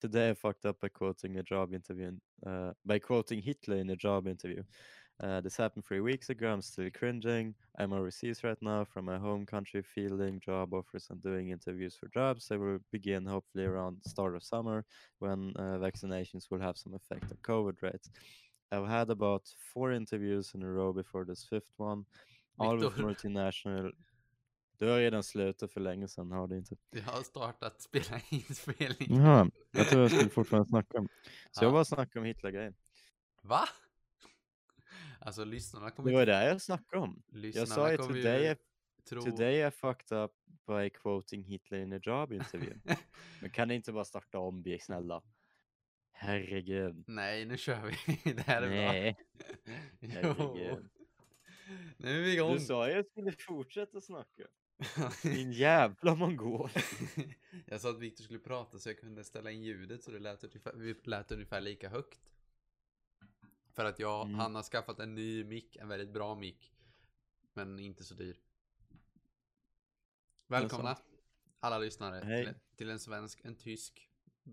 Today I fucked up by quoting a job interview, uh, by quoting Hitler in a job interview. Uh, this happened three weeks ago. I'm still cringing. I'm overseas right now from my home country, fielding job offers and doing interviews for jobs. They will begin hopefully around start of summer when uh, vaccinations will have some effect on COVID rates. I've had about four interviews in a row before this fifth one, all with multinational. Du har redan slutat för länge sedan, har du inte? Jag har startat spela inspelning. Jaha, jag tror jag skulle fortfarande snacka om. Så Ja. jag bara snackar om Hitler-grejen. Va? Alltså lyssnarna kommer Det var det jag snackade om. Jag sa ju today, ju I- tro... today I fucked up by quoting Hitler in a job interview. Men kan ni inte bara starta om, bli snälla? Herregud. Nej, nu kör vi. Det här är Nej, bra. Herregud. Nu är vi igång. Du sa ju att jag skulle fortsätta snacka. Din jävla mongol. jag sa att Viktor skulle prata så jag kunde ställa in ljudet så det lät ungefär, lät ungefär lika högt. För att jag, Mm. han har skaffat en ny mick, en väldigt bra mick. Men inte så dyr. Välkomna alla lyssnare till, till en svensk, en tysk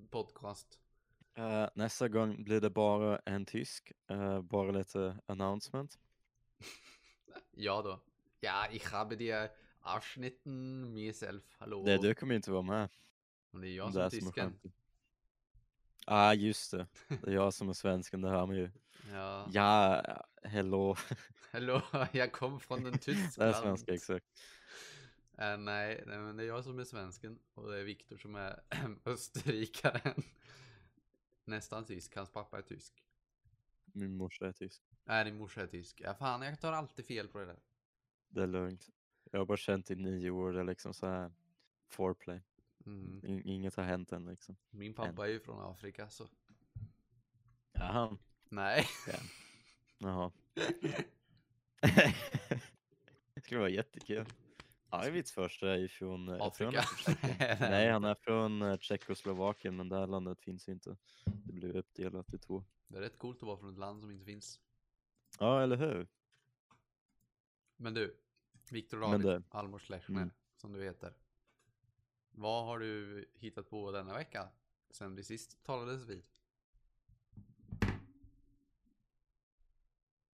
podcast. Eh, nästa gång blir det bara en tysk. eh, bara lite announcement. Ja då. Ja, ich habe dir Abschnitten myself. Hallå. Det, du kommer inte vara med. Och det är jag om som det är tysken. skämtet. ah, just det. Det är jag som är svensken, det hör man ju. Ja. Ja, hello. Hallå, jag kom från den Det Tyskland. är svenska, exakt. Eh, nej, nej, men det är jag som är svensken och det är Viktor som är österrikaren. Nästan tysk, hans pappa är tysk. Min morsa är tysk. Nej, din morsa är tysk. Ja, fan, jag tar alltid fel på det där. Det är lugnt. Jag har bara känt i nio år, det är liksom så här foreplay. Mm. In- Inget har hänt än liksom. Min pappa är ju från Afrika så. Jaha. Nej. Jaha. det skulle vara jättekul. Arvids första är ju från... eh, han är Afrika. från Tjeckien. Nej, han är från eh, Tjeckoslovakien, men det här landet finns ju inte. Det blev uppdelat i två. Det är rätt coolt att vara från ett land som inte finns. Ja, eller hur? Men du, Viktor David du. Almor Schlechner, Mm. som du heter. Vad har du hittat på denna vecka? Sen vi sist talades vid.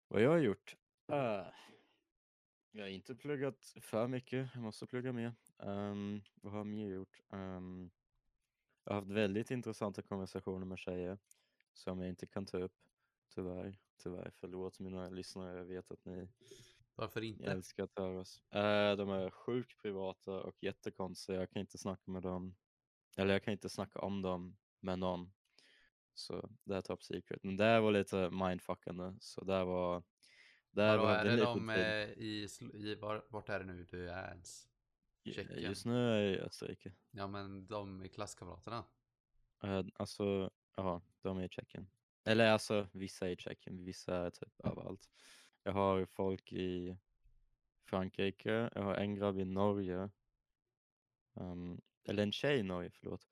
Vad jag har gjort? Uh, jag har inte pluggat för mycket, jag måste plugga mer. Ehm, vad har jag mer gjort? Ehm, jag har haft väldigt intressanta konversationer med tjejer som jag inte kan ta upp, tyvärr. Tyvärr, förlåt mina lyssnare, jag vet att ni Varför inte? älskar att höra oss. Eh, de är sjukt privata och jättekonstiga, jag kan inte snacka med dem, eller jag kan inte snacka om dem med någon. Så det är top secret. Men det var lite mindfuckande, så det var där Vadå, är det de eh, i, i var, vart är det nu du är ens? Tjeckien? Just nu är jag i Österrike. Ja men de är klasskamraterna. Eh, alltså, ja, de är i Tjeckien. Eller alltså, vissa är i Tjeckien, vissa är typ överallt. Jag har folk i Frankrike, jag har en grabb i Norge. ehm, eller en tjej i Norge, förlåt.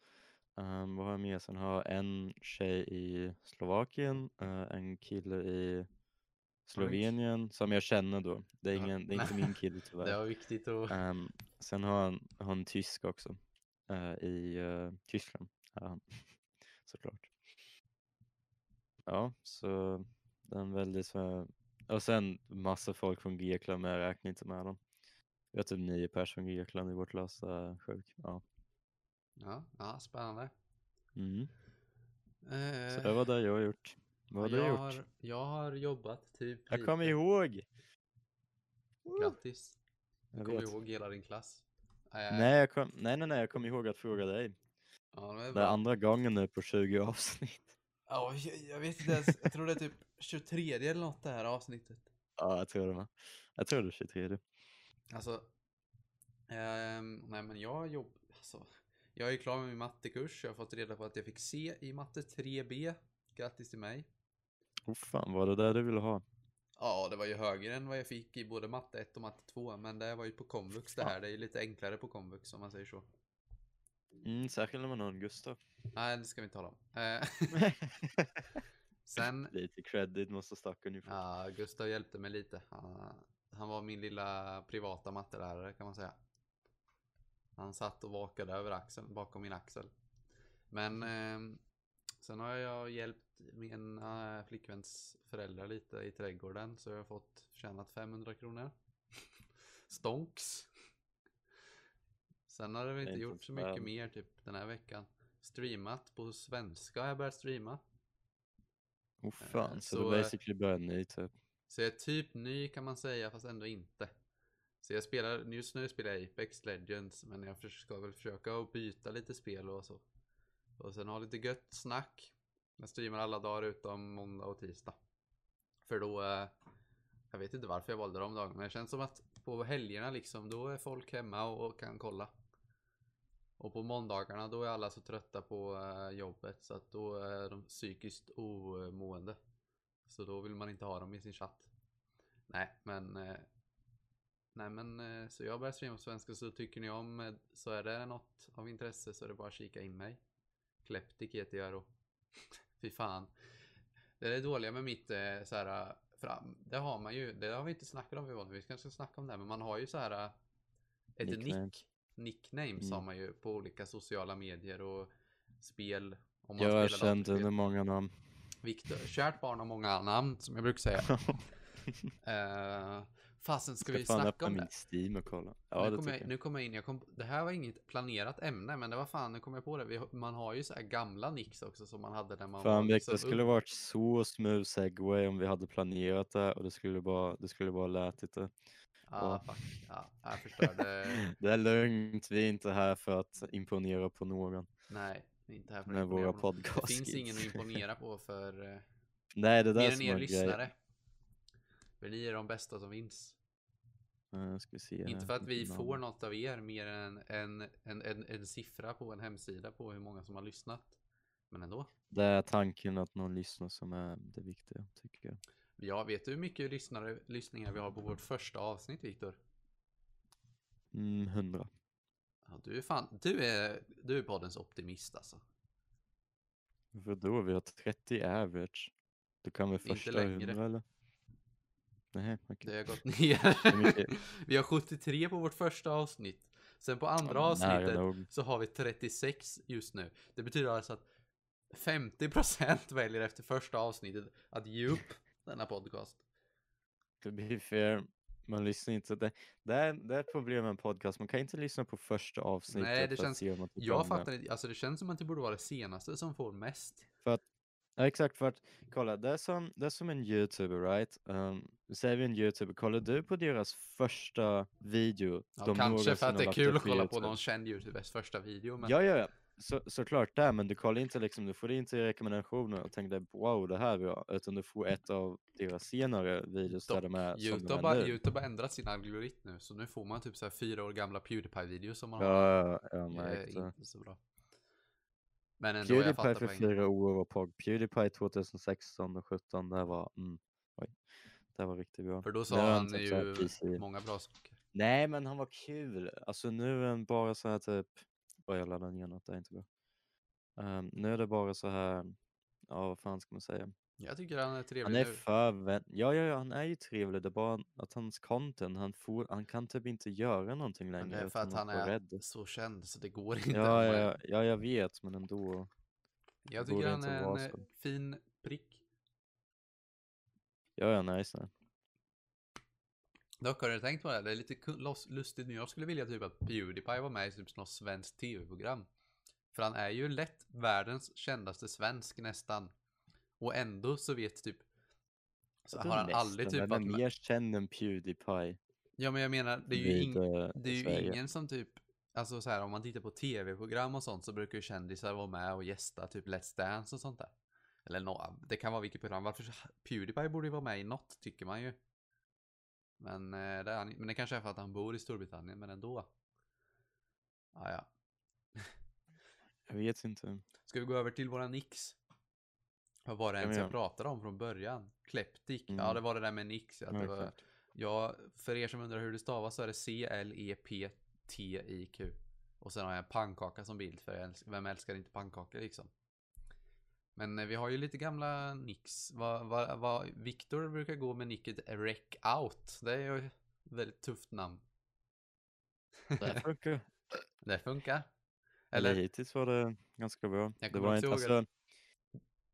Um, vad har jag mer? Sen har jag en tjej i Slovakien, eh, en kille i Slovenien som jag känner då. Det är, ingen, det är inte min kille tyvärr. Det var viktigt att... Ehm, sen har han, har han tysk också. eh, I eh, Tyskland. är han. Såklart. Ja, så den väldigt så Och sen massa folk från Grekland men jag räknar inte med dem. Vi har typ nio personer från Grekland i vårt är Sjukt. Ja. Ja, ja spännande. Mm. Eh, Så det var det jag har gjort. Vad har du gjort? har, jag har jobbat typ Jag kommer ihåg! Grattis. Du Jag kommer ihåg hela din klass. Eh, Nej, jag kom, nej, nej, nej, jag kommer ihåg att fråga dig. Ja, det är andra gången nu på 20 avsnitt. Ja, jag, jag vet inte ens. Jag tror det är typ 23 eller något det här avsnittet. Ja, jag tror det var. Jag tror det är 23. Alltså. ehm, nej men jag jobb... Alltså, jag är klar med min mattekurs. Jag har fått reda på att jag fick C i matte 3B. Grattis till mig. Oh fan, var det där du ville ha? Ja, det var ju högre än vad jag fick i både matte 1 och matte 2. Men det var ju på komvux det här. Det är ju lite enklare på komvux om man säger så. Mm, särskilt när man har en Gustav. Nej, det ska vi inte tala om. Eh, sen Lite credit måste stackaren ju få. Ja, Gustav hjälpte mig lite. Han, han var min lilla privata mattelärare kan man säga. Han satt och vakade över axeln, bakom min axel. Men eh, Sen har jag hjälpt min äh, flickväns föräldrar lite i trädgården så jag har fått tjänat 500 kronor. Stonks. Sen har det väl inte gjort så mycket mer typ den här veckan. Streamat på svenska har jag börjat streama. Oh fan, så, så, du eh, basically börjar ny typ. Så jag är typ ny kan man säga fast ändå inte. Så jag spelar, just nu spelar jag Apex Legends men jag ska väl försöka att byta lite spel och så. Och sen ha lite gött snack. Jag streamar alla dagar utom måndag och tisdag. För då, eh, jag vet inte varför jag valde de dagarna men det känns som att på helgerna liksom då är folk hemma och kan kolla. Och på måndagarna då är alla så trötta på eh, jobbet så att då är de psykiskt omående. Så då vill man inte ha dem i sin chatt. Nej, men... Eh, nej, men eh, så jag börjar streama på svenska så tycker ni om så är det något av intresse så är det bara att kika in mig. Kleptik heter jag då. Fy fan. Det är det dåliga med mitt så här fram. Det har man ju. Det har vi inte snackat om Yvonne. Vi kanske ska snacka om det. Men man har ju så här ett Nickname. nick. Nicknames har Mm. man ju på olika sociala medier och spel. Om Jag har spelar känt datorspel. under många namn. Viktor, kärt barn har många namn som jag brukar säga. Uh, fasen, ska, Ska vi fan snacka om det? Steam och kolla. Ja, nu, det kommer jag, jag. nu kommer jag in, jag kom, det här var inget planerat ämne, men det var fan, nu kommer jag på det. Vi, har- man har ju så här gamla nicks också som man hade när man Fan var Victor, liksom det skulle varit så smooth segway om vi hade planerat det och det skulle bara, det skulle bara lätit det. Ja, fuck. Ja, jag förstörde. Det är lugnt, vi är inte här för att imponera på någon Nej, vi är inte här för att med imponera våra på någon. Det finns ingen att imponera på för eh, Nej, det där mer än er grej. lyssnare. För ni är de bästa som finns. Se Inte för att vi vilket får något av er mer än en, en, en, en siffra på en hemsida på hur många som har lyssnat. Men ändå. Det är tanken att någon lyssnar som är det viktiga, tycker jag. Ja, vet du hur mycket lyssnare, lyssningar vi har på vårt första avsnitt, Viktor? Mm, hundra. Ja, du är fan, du är, du är poddens optimist alltså. Vadå, vi har 30 average. Du kan väl Inte första längre. 100 eller? Nej, okej. Det har gått ner. vi har 73 på vårt första avsnitt. Sen på andra nära avsnittet så har vi 36 just nu. Det betyder alltså att 50% väljer efter första avsnittet att ge upp denna podcast. To be fair, man lyssnar inte. Det, det, är, det är ett problem med en podcast, man kan inte lyssna på första avsnittet Nej, det för känns- att se om man Jag fattar inte, alltså det känns som att det borde vara det senaste som får mest. Ja, exakt, för att kolla, det är som, det är som en youtuber, right? Um, säger vi en youtuber, kollar du på deras första video? Ja, kanske för att det är kul att kolla på någon känd youtubers första video. Men Ja, ja, ja. Så, såklart det, men du kollar inte liksom, du får inte rekommendationer och tänker wow, det här är bra, utan du får ett av deras senare videos där Dock, de är som YouTube, de är nu. YouTube har ändrat sin algoritm nu, så nu får man typ så här fyra år gamla Pewdiepie-videos som man har. Ja, ja, jag märkte. inte så bra. Men ändå, jag Pewdiepie fattar för fyra år var POG. Pewdiepie 2016 och 17, det var, mm, oj, det var riktigt bra. För då sa är han typ ju många bra saker. Nej, men han var kul. Alltså nu är han bara så här typ, oj jag laddade ner något, det är inte bra. Ehm, nu är det bara så här, ja vad fan ska man säga? Jag tycker han är Han trevlig är nu. för vän, ja, ja, ja, han är ju trevlig, det är bara att hans content, han, får, han kan typ inte göra någonting Men längre. det är för att han är rädd. så känd så det går inte. Ja, Men ja, ja, jag vet, men ändå. Jag tycker han är en eh, fin prick. Ja, ja, nice. Dock har du tänkt på det? här? Det är lite lustigt nu. Jag skulle vilja typ att Pewdiepie var med i typ något svenskt tv-program. För han är ju lätt världens kändaste svensk nästan. Och ändå så vet typ... Så har han aldrig typ varit med. mer känd än Pewdiepie? Ja men jag menar, det är ju, ing... eh, det är ju ingen som typ... Alltså så här, om man tittar på tv-program och sånt så brukar ju kändisar vara med och gästa typ Let's Dance och sånt där. Eller nå, det kan vara vilket program. Varför Pewdiepie borde ju vara med i något, tycker man ju. Men, eh, det är han, men det kanske är för att han bor i Storbritannien, men ändå. Ah, ja. Jag vet inte. Ska vi gå över till våra nix? Vad var det ens jag pratade om från början? Kleptik. Ja, Mm. det var det där med nix. Ja, Ja, det var, ja, för er som undrar hur det stavas så är det C-L-E-P-T-I-Q. Och sen har jag en pannkaka som bild, för jag älsk- vem älskar inte pannkakor liksom? Men eh, vi har ju lite gamla nicks. Vad, vad, vad, Viktor brukar gå med nicket Rec Out. Det är ju ett väldigt tufft namn. Det funkar. det funkar. Eller Eller? hittills var det ganska bra. Jag Det kommer var också inte, ihåg alltså,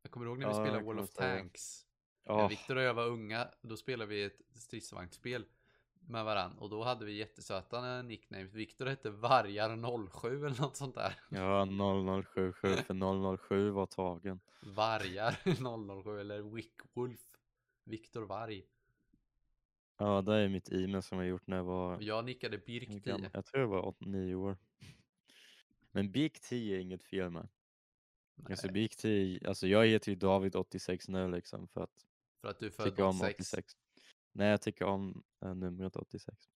kommer du ihåg när vi Ja, spelade jag Wall kommer of. Tanks? Ja, När Viktor och jag var unga, då spelade vi ett stridsvagnsspel med varann. Och då hade vi jättesöta nicknames. Viktor hette Vargar07 eller något sånt där. ja 0077 för 007 var tagen. Vargar 007 eller Wickwolf. Viktor Varg. Ja, det är mitt e-mail som jag gjort när jag var, jag nickade Birk 10. gammal? jag tror jag var 8-9 år. Men Bik 10 är inget fel med. Alltså Nej, Bik 10, alltså jag heter ju David 86 nu liksom för att för att du är född tycka om 86. 86. Nej, jag tycker om äh, numret 86.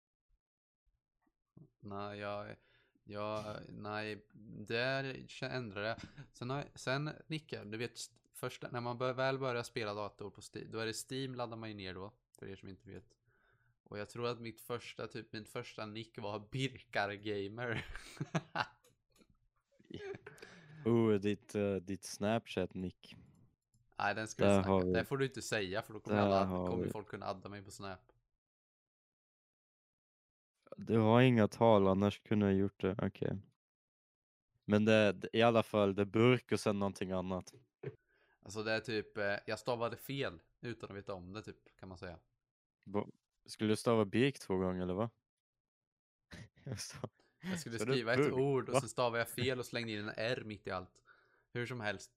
Nej, jag, jag, nej, där ändrade jag. Sen, har, sen nickar, du vet, första, när man bör, väl börjar spela dator på Steam, då är det Steam laddar man ju ner då, för er som inte vet. Och jag tror att mitt första, typ min första nick var Birkar Gamer. Oh, ditt, uh, ditt Snapchat-nick. Nej, den ska vi snacka. vi- Det får du inte säga, för då kommer, alla, kommer vi- folk kunna adda mig på Snap. Du har inga tal, annars kunde jag gjort det. Okej. Men det, det, i alla fall, det är burk och sen någonting annat. Alltså det är typ, eh, jag stavade fel utan att veta om det typ, kan man säga. Skulle du stava Birk två gånger eller vad? Jag Jag skulle är skriva ett ord och så stavade jag fel och slängde in en R mitt i allt. Hur som helst.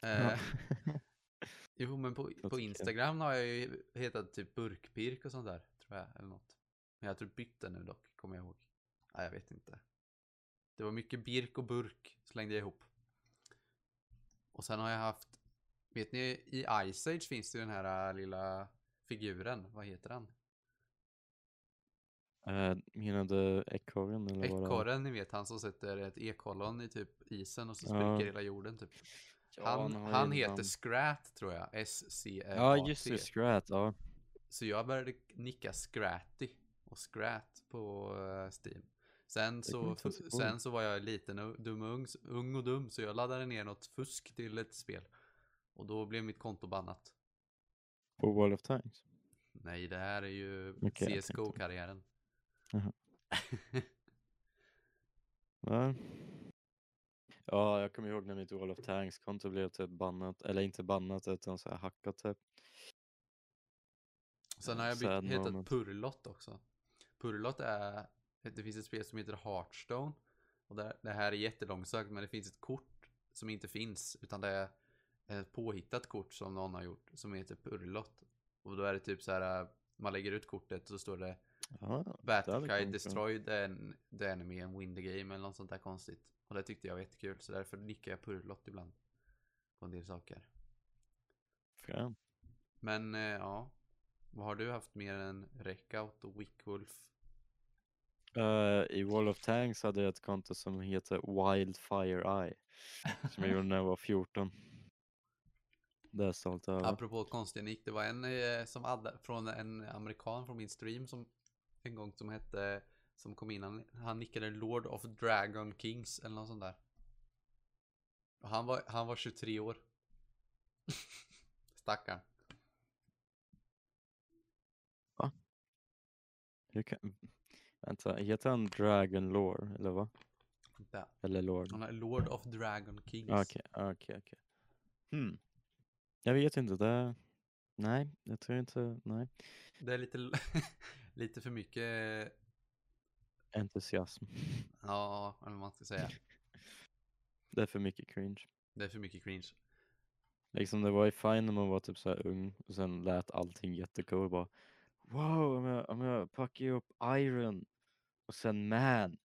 Ja. Jo, men på, på. Instagram har jag ju hetat typ Burkpirk och sånt där, tror jag, eller något. Men jag tror bytt det nu dock, kommer jag ihåg. Nej, jag vet inte. Det var mycket birk och burk, slängde jag ihop. Och sen har jag haft, vet ni, i Ice Age finns det ju den här äh, lilla figuren, vad heter den? Menar du ekorren eller vad? Ekorren, ni vet han som sätter ett ekollon i typ isen och så spricker hela jorden typ. Ja, Han, ju han heter namn. Scrat tror jag, S-C-R-A-T. Ja, just det, Scrat, ja. Så jag började nicka Scratty och Scrat på eh, Steam. Sen så, sen så var jag liten och dum och ung, ung och dum så jag laddade ner något fusk till ett spel. Och då blev mitt konto bannat. På Wall of Tanks. Nej, det här är ju tänkte. CSGO-karriären. Ja. Ja, jag kommer ihåg när mitt Wall of Tanks-konto blev typ bannat, eller inte bannat utan så här hackat typ. Sen har jag Sad bytt, hetat moment. Purlott också. Purlott är, det finns ett spel som heter Hearthstone. Och det, det här är jättelångsökt men det finns ett kort som inte finns. Utan det är ett påhittat kort som någon har gjort som heter Purlott. Och då är det typ så här, äh, man lägger ut kortet och så står det Ja, Battle hade Cry kommit destroy the, en- the enemy and win the game eller något sånt där konstigt. Och det tyckte jag var jättekul så därför nickar jag Purlott ibland. På en del saker. frän. Men eh, ja. Vad har du haft mer än Reckout och Wickwolf? Eh, I Wall of Tanks hade jag ett konto som heter Wildfire Eye. Som jag gjorde när jag var 14. Det är jag stolt över. Apropå konstiga nick, det var en eh, som hade, från en amerikan från min stream som en gång som hette, som kom in, han, han nickade Lord of Dragon Kings eller något sånt där. Och han var, han var 23 år. Stackarn. Hur kan... Vänta, heter han Dragon Lore eller vad? Ja. Eller Lord? Han är Lord of Dragon Kings. Okej, okej, okej. Hmm. Jag vet inte, det... Nej, jag tror inte, nej. Det är lite, lite för mycket, Entusiasm. ja, eller vad man ska säga. Det är för mycket cringe. Det är för mycket cringe. Liksom det var ju fine när man var typ så här ung och sen lät allting jättecool bara Wow, om jag, om jag packar upp Iron och sen Man,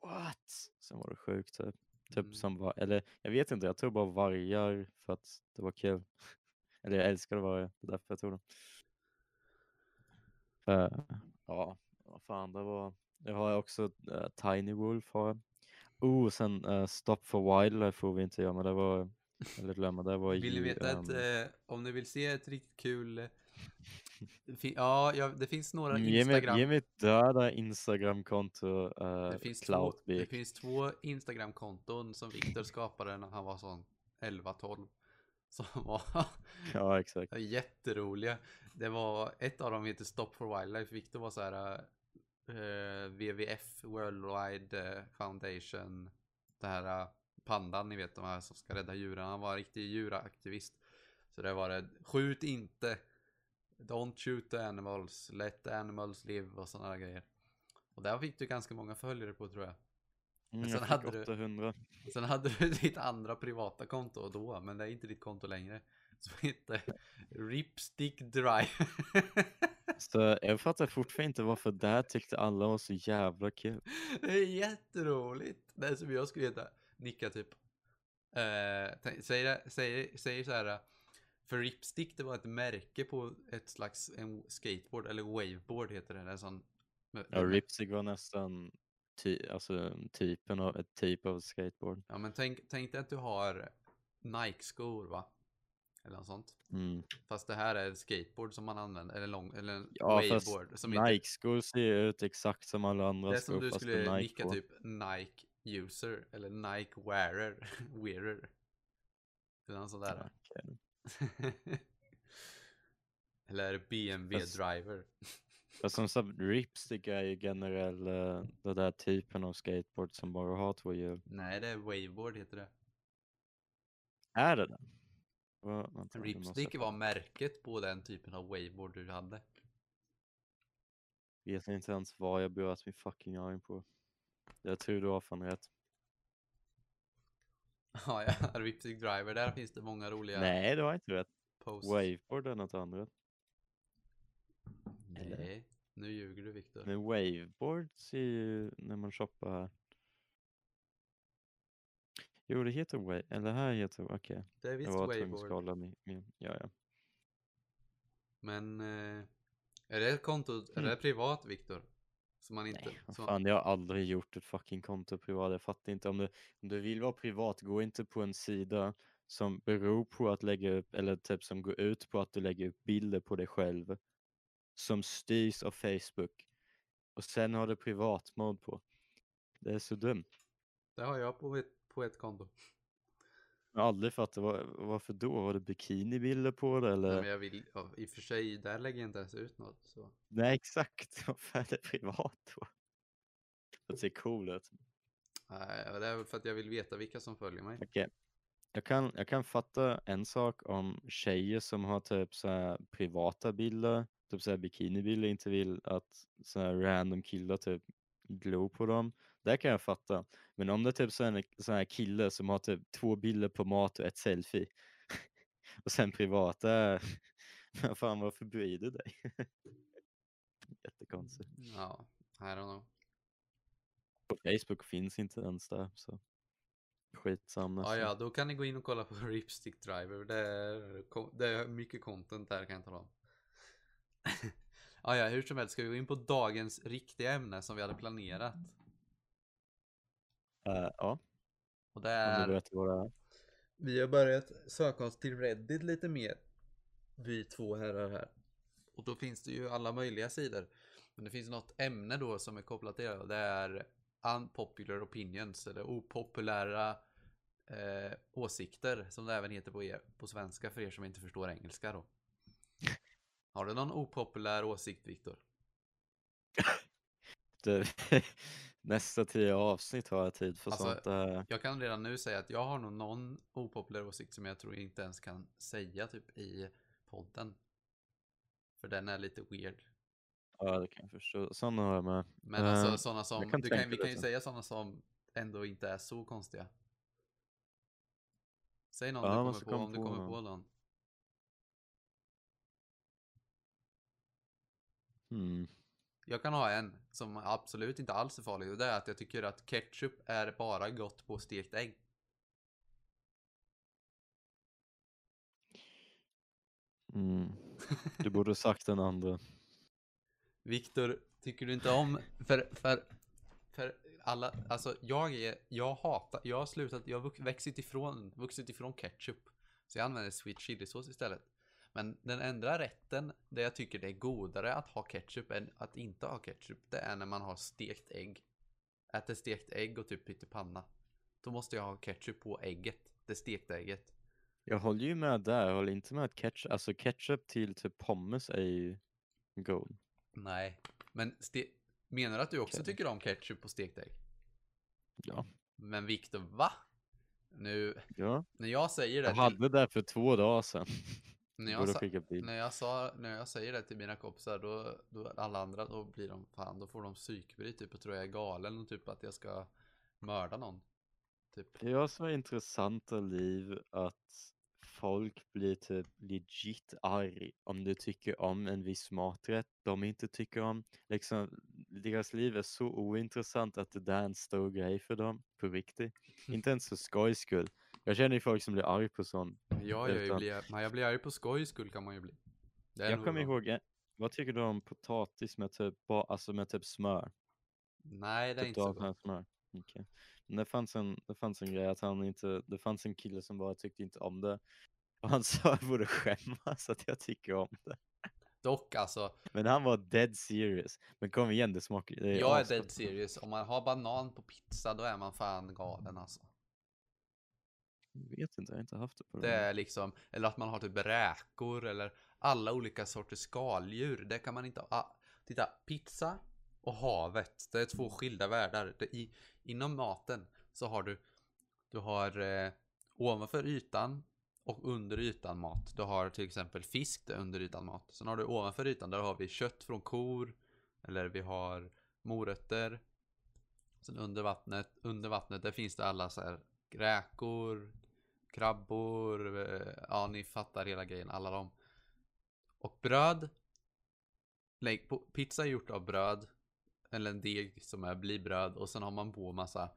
what? Sen var det sjukt typ. Typ Mm. som var, eller jag vet inte, jag tog bara vargar för att det var kul. eller jag älskade vargar, det är därför jag tog dem. Eh, ja, vad fan det var. Jag har också eh, Tiny Wolf har jag. Oh, sen eh, Stop for Wildlife får vi inte göra, men det var, eller glömma, det var Vill ni ju, veta ett, ehm, eh, om ni vill se ett riktigt kul... Ja, ja, det finns några Mm, Instagram... ge mig ett döda Instagramkonto, uh, det, finns två, det finns två Instagram-konton som Viktor skapade när han var sån 11-12. Som var Ja, exakt. jätteroliga. Det var, ett av dem heter Stop for Wildlife. Viktor var så här eh, WWF, Worldwide eh, Foundation. Det här eh, pandan, ni vet de här som ska rädda djuren. Han var en riktig djuraktivist. Så det var det, skjut inte, don't shoot the animals, let the animals live och sådana grejer. Och där fick du ganska många följare på tror jag. Mm, sen jag fick hade du- 800. Sen hade du ditt andra privata konto då, men det är inte ditt konto längre. Som heter Ripstick Drive. Så jag fattar fortfarande inte varför där tyckte alla var så jävla kul. det är jätteroligt. Det är som jag skulle heta. Nicka typ. Eh, säger, säger, säger så här. För Ripstick det var ett märke på ett slags en skateboard, eller waveboard heter det. det en sån, Ja, Ripsig var nästan ty alltså, typen av, ett typ av skateboard. Ja men tänk, tänk dig att du har Nike-skor va? Eller något sånt. Mm. Fast det här är skateboard som man använder, eller, lång, eller en Ja, waveboard. Som Nike-skor ser ju ut exakt som alla andra det är som skor du skulle nicka på. typ Nike user, eller Nike wearer. wearer. Eller något sånt där. Okej. eller BMW Fast- driver. Fast som sagt, Ripstick är ju generell uh, den där typen av skateboard som bara har två hjul. Nej, det är waveboard heter det. Är det den? Va, vänta, Ripstick var märket på den typen av waveboard du hade. vet inte ens vad jag bröt min fucking arm på. Jag tror du har fan rätt. Ja, ja, Ripstick driver, där finns det många roliga Nej, du har inte rätt. posts. Waveboard är något annat. Nej, nu ljuger du Viktor. Men waveboard ser ju när man shoppar här. Jo, det heter wave, eller här heter okej. Det är Jag visst var tvungen att waveboard. skala min, min, ja ja. Men eh, är det kontot, är det privat Viktor? Som man inte... Mm. Nej, som, fan, jag har aldrig gjort ett fucking konto privat. Jag fattar inte om du, om du vill vara privat, gå inte på en sida som beror på att lägga upp, eller typ som går ut på att du lägger upp bilder på dig själv. Som styrs av Facebook. Och sen har du privatmode på. Det är så dumt. Det har jag på ett, på ett konto. Jag har aldrig fattat var, varför då? Var det bikinibilder på det eller? Nej, men jag vill, ja, i och för sig, där lägger jag inte ens ut något. Så. Nej exakt, varför är det privat då? Det ser cool ut. Nej, det är för att jag vill veta vilka som följer mig. Okej. Jag, kan, jag kan fatta en sak om tjejer som har typ så här privata bilder, typ så här bikinibilder, inte vill att så här random killar typ glor på dem. Det kan jag fatta. Men om det är typ så här en sån här kille som har typ två bilder på mat och ett selfie och sen privata, vad fan varför bryr du dig? Jättekonstigt. Ja, I don't know. På Facebook finns inte ens där så skitsamma. Ja, ja, då kan ni gå in och kolla på Ripstick Driver. Det är, det är mycket content där kan jag tala om. ja, ja, hur som helst ska vi gå in på dagens riktiga ämne som vi hade planerat. Eh, ja, Och det om du är, vet vad det är. vi har börjat söka oss till Reddit lite mer. Vi två herrar här. Och då finns det ju alla möjliga sidor. Men det finns något ämne då som är kopplat till det och det är unpopular opinions eller opopulära eh, åsikter som det även heter på, er, på svenska för er som inte förstår engelska då. Har du någon opopulär åsikt Viktor? Nästa tio avsnitt har jag tid för Alltså, sånt där. Jag kan redan nu säga att jag har nog någon opopulär åsikt som jag tror jag inte ens kan säga typ i podden. För den är lite weird. Ja, det kan jag förstå. Sådana har jag med. Men Eh, alltså sådana som, kan du kan, vi kan ju lite. säga sådana som ändå inte är så konstiga. Säg någon Ja, du kommer på om du kommer på någon. Hmm. Jag kan ha en som absolut inte alls är farlig och det är att jag tycker att ketchup är bara gott på stekt ägg. Mm. Du borde sagt den andra. Viktor, tycker du inte om, för, för, för alla, alltså jag är, jag hatar, jag har slutat, jag har vux- växit ifrån, vuxit ifrån ketchup. Så jag använder sweet chilisås istället. Men den enda rätten där jag tycker det är godare att ha ketchup än att inte ha ketchup, det är när man har stekt ägg. Äter stekt ägg och typ pyttipanna. Då måste jag ha ketchup på ägget, det stekta ägget. Jag håller ju med där. Jag håller inte med att ketchup, alltså ketchup till typ pommes är ju god. Nej, men menar du att du också Okej. tycker om ketchup på stekt ägg? Ja. Men Viktor, va? Nu, ja. när jag säger det Jag hade det för två dagar sedan. När jag, sa, när, jag sa, när jag säger det till mina kompisar, då, då alla andra, då blir de fan, då får de psykbryt typ och tror jag är galen och typ att jag ska mörda någon. Typ. Det är så intressanta liv att folk blir typ legit arg om du tycker om en viss maträtt de inte tycker om. Liksom, deras liv är så ointressant att det där är en stor grej för dem på riktigt. Inte ens för skojs skull. Jag känner ju folk som blir arg på sånt. Ja, jag, jag, blir, jag blir arg på skojs skull kan man ju bli. Jag kommer bra. ihåg, en- vad tycker du om potatis med typ, alltså med typ smör? Nej, det är Typ inte så gott. smör. Okej. Men det fanns, en, det fanns en grej att han inte, det fanns en kille som bara tyckte inte om det. Och han sa jag borde skämmas att jag tycker om det. Dock alltså, Men han var dead serious. Men kom igen, det smakar jag är dead serious. Om man har banan på pizza, då är man fan galen alltså. Vet inte, jag har inte haft det på Det det. är liksom, eller att man har typ räkor eller alla olika sorters skaldjur. Det kan man inte ha. Ah, titta, pizza och havet. Det är två skilda världar. Det, i, inom maten så har du, du har eh, ovanför ytan och under ytan mat. Du har till exempel fisk, det är under ytan mat. Sen har du ovanför ytan, där har vi kött från kor. Eller vi har morötter. Sen under vattnet, under vattnet där finns det alla så här räkor, krabbor, eh, ja ni fattar hela grejen, alla dem. Och bröd. Nej, pizza är gjort av bröd. Eller en deg som är, blir bröd och sen har man på massa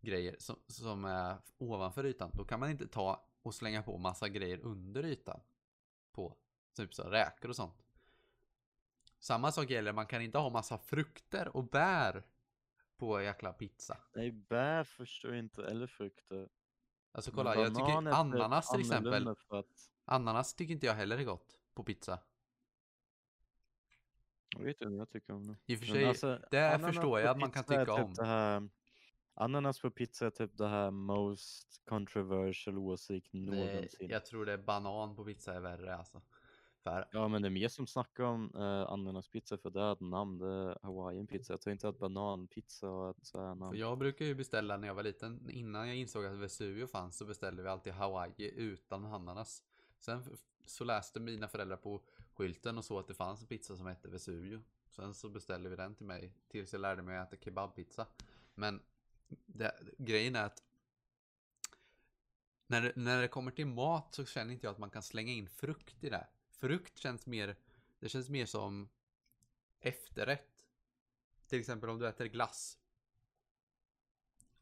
grejer som, som är ovanför ytan. Då kan man inte ta och slänga på massa grejer under ytan. På typ så räkor och sånt. Samma sak gäller, man kan inte ha massa frukter och bär på jäkla pizza. Nej, bär förstår jag inte, eller frukter. Alltså kolla, jag tycker ananas till exempel. att, Ananas tycker inte jag heller är gott på pizza. jag vet inte, jag tycker om det. I och för sig, alltså, det förstår jag att man kan tycka typ om. Här, ananas på pizza är typ det här most controversial åsikt någonsin. jag tror det är banan på pizza är värre alltså. För Ja men det är mer som snackar om uh, ananaspizza för det är ett namn, det är hawaiian pizza. Jag tror inte att bananpizza har ett så här namn. för jag brukar ju beställa när jag var liten, innan jag insåg att Vesuvio fanns så beställde vi alltid Hawaii utan ananas. Sen så läste mina föräldrar på skylten och så att det fanns en pizza som hette Vesuvio. Sen så beställde vi den till mig tills jag lärde mig att äta kebabpizza. Men det, grejen är att när när det kommer till mat så känner inte jag att man kan slänga in frukt i det. Frukt känns mer, det känns mer som efterrätt. Till exempel om du äter glass.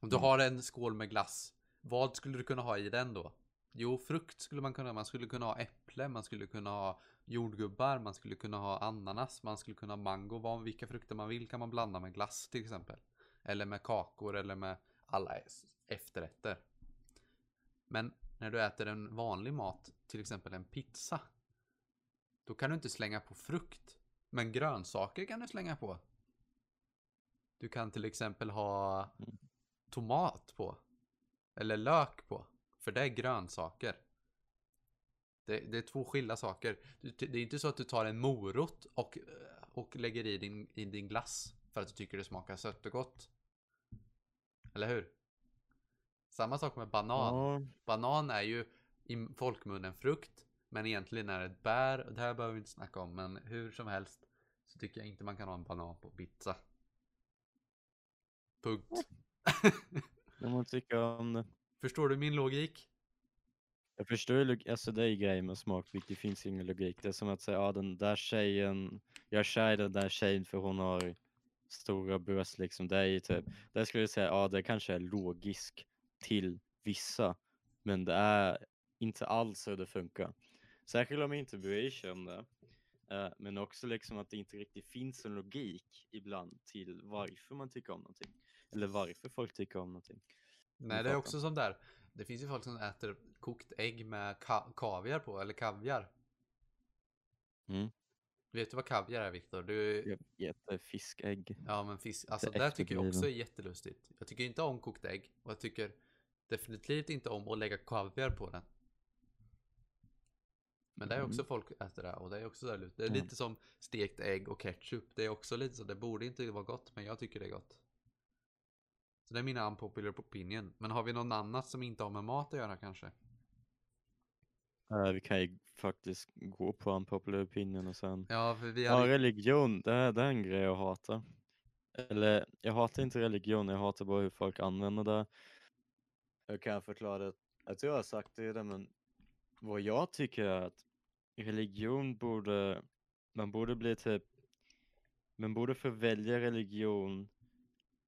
Om du Mm. har en skål med glass, vad skulle du kunna ha i den då? Jo, frukt skulle man kunna ha. Man skulle kunna ha äpple, man skulle kunna ha jordgubbar, man skulle kunna ha ananas, man skulle kunna ha mango. Vad, vilka frukter man vill kan man blanda med glass till exempel. Eller med kakor eller med alla efterrätter. Men när du äter en vanlig mat, till exempel en pizza. Då kan du inte slänga på frukt. Men grönsaker kan du slänga på. Du kan till exempel ha Mm. tomat på. Eller lök på. För det är grönsaker. Det, det är två skilda saker. Det är inte så att du tar en morot och, och lägger i din, i din glass. För att du tycker det smakar sött och gott. Eller hur? Samma sak med banan. Ja, Banan är ju i folkmunnen frukt. Men egentligen är det ett bär. Det här behöver vi inte snacka om. Men hur som helst. Så tycker jag inte man kan ha en banan på pizza. Punkt. om man tycker om det. Förstår du min logik? Jag förstår ju, log- alltså det är ju grejen med smak, det finns ingen logik. Det är som att säga, ja den där tjejen, jag är kär i den där tjejen för hon har stora bröst liksom. Det är ju typ, där skulle jag säga, ja det kanske är logisk till vissa, men det är inte alls så det funkar. Särskilt om jag inte bryr sig om det. Eh, men också liksom att det inte riktigt finns en logik ibland till varför man tycker om någonting. Eller varför folk tycker om någonting. Nej, det är också som där. Det finns ju folk som äter kokt ägg med ka- kaviar på, eller kaviar. Mm. Vet du vad kaviar är, Viktor? Du... Jag äter fiskägg. Ja, men fisk. Alltså, Det där tycker jag också är jättelustigt. Jag tycker inte om kokt ägg. Och jag tycker definitivt inte om att lägga kaviar på den. Men det är också Mm. folk äter det och det är också så här. Det är Mm. lite som stekt ägg och ketchup. Det är också lite så. Det borde inte vara gott, men jag tycker det är gott. Så det är mina unpopular opinion. Men har vi någon annat som inte har med mat att göra kanske? Eh, vi kan ju faktiskt gå på unpopular opinion och sen. Ja, för vi Ja, hade... religion, det är, det är en grej jag hatar. Eller jag hatar inte religion, jag hatar bara hur folk använder det. Jag kan förklara det, jag tror jag har sagt det redan, men vad jag tycker är att religion borde, man borde bli typ, man borde få välja religion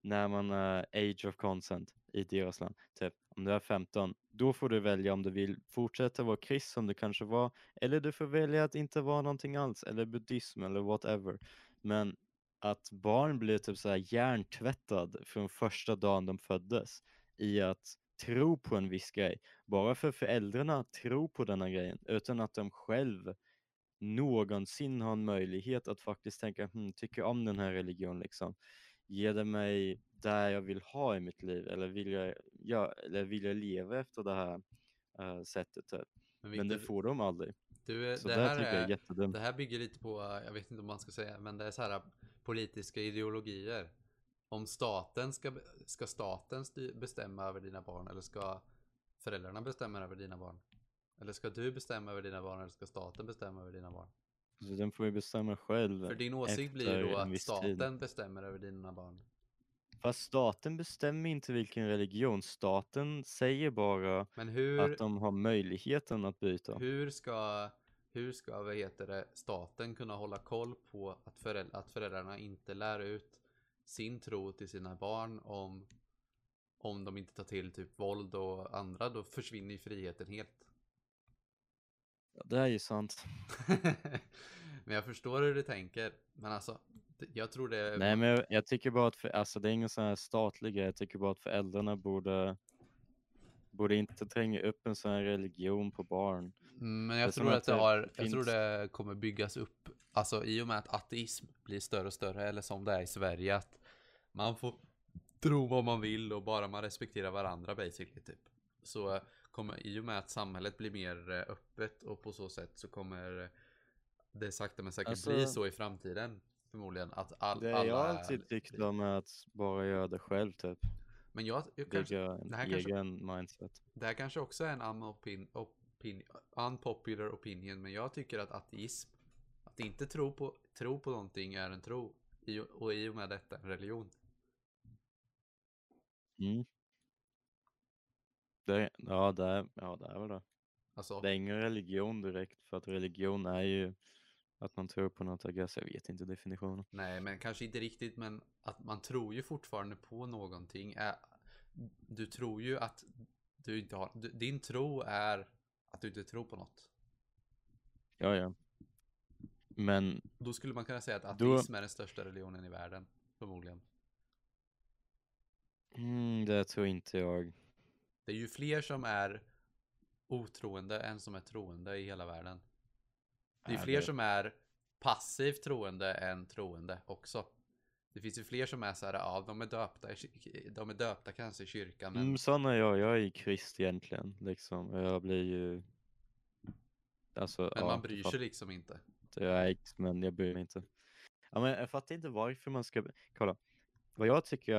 när man är age of consent i deras land. Typ om du är 15, då får du välja om du vill fortsätta vara krist som du kanske var, eller du får välja att inte vara någonting alls, eller buddhism eller whatever. Men att barn blir typ så här hjärntvättad från första dagen de föddes i att tro på en viss grej, bara för föräldrarna tror på denna grejen, utan att de själv någonsin har en möjlighet att faktiskt tänka, hm, tycker om den här religionen liksom. Ger det mig där jag vill ha i mitt liv eller vill jag, ja, eller vill jag leva efter det här uh, sättet? Typ. Men, Victor, det får de aldrig. du, Så det, det här tycker jag är är, det här bygger lite på, jag vet inte om man ska säga, men det är så här politiska ideologier. Om staten ska, ska staten bestämma över dina barn eller ska föräldrarna bestämma över dina barn? Eller ska du bestämma över dina barn eller ska staten bestämma över dina barn? Så den får ju bestämma själv. För din åsikt blir ju då att staten tid. bestämmer över dina barn. Fast staten bestämmer inte vilken religion. Staten säger bara hur, att de har möjligheten att byta. hur ska, hur ska vad heter det, staten kunna hålla koll på att, föräld, att föräldrarna inte lär ut sin tro till sina barn om, om de inte tar till typ våld och andra, då försvinner ju friheten helt. Ja, det är ju sant. men jag förstår hur du tänker. Men alltså, jag tror det Nej men jag, jag tycker bara att, för, alltså det är ingen sån här statlig grej. Jag tycker bara att föräldrarna borde, borde inte tränga upp en sån här religion på barn. Men är jag tror att att det har, jag finns- tror det kommer byggas upp, alltså i och med att ateism blir större och större, eller som det är i Sverige, att man får tro vad man vill och bara man respekterar varandra basically typ. Så kommer, i och med att samhället blir mer eh, öppet och på så sätt så kommer det sakta men säkert Alltså- bli så i framtiden. Förmodligen att all, Det alla jag alltid tyckt om är att bara göra det själv typ. Men jag, jag kanske, det här kanske- egen mindset. Det här kanske också är en unopin, opin, unpopular opinion, men jag tycker att ateism, att inte tro på, tro på någonting är en tro. I, och i och med detta en religion. Mm. Det, ja, det är, ja, det är väl det. Alltså, Det är ingen religion direkt, för att religion är ju att man tror på något, I guess. Jag vet inte definitionen. nej men kanske inte riktigt, men att man tror ju fortfarande på någonting. Du tror ju att du inte har, du, din tro är att du inte tror på något. Ja, ja. Men Då skulle man kunna säga att Då- ateism är den största religionen i världen. Förmodligen. Mm, det tror inte jag. Det är ju fler som är otroende än som är troende i hela världen. Det är Ja, fler det- som är passivt troende än troende också. Det finns ju fler som är så här, ja de är döpta, de är döpta kanske i kyrkan men Mm, sån är jag. Jag är ju krist egentligen, liksom. Jag blir ju... Alltså, Men ja, man du bryr sig liksom inte. Ex, men jag bryr mig inte. Ja, men jag fattar inte varför man ska... Kolla. Vad jag tycker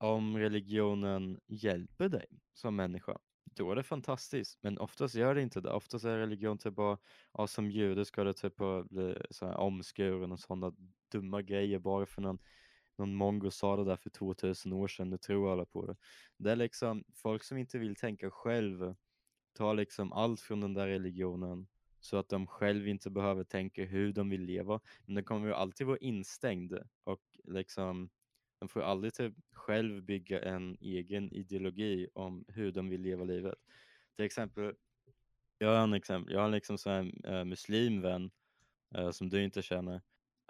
om religionen hjälper dig som människa, då är det fantastiskt. Men oftast gör det inte det. Oftast är religion typ bara, ja, som jude ska det typ bli så här omskuren och sådana dumma grejer bara för någon, någon mongo sa det där för 2000 år sedan. Nu tror alla på det. Det är liksom folk som inte vill tänka själv tar liksom allt från den där religionen så att de själv inte behöver tänka hur de vill leva. Men de kommer ju alltid vara instängd och liksom de får aldrig typ själv bygga en egen ideologi om hur de vill leva livet. Till exempel, jag har en exempel, jag har liksom så här eh, en muslimvän uh, eh, som du inte känner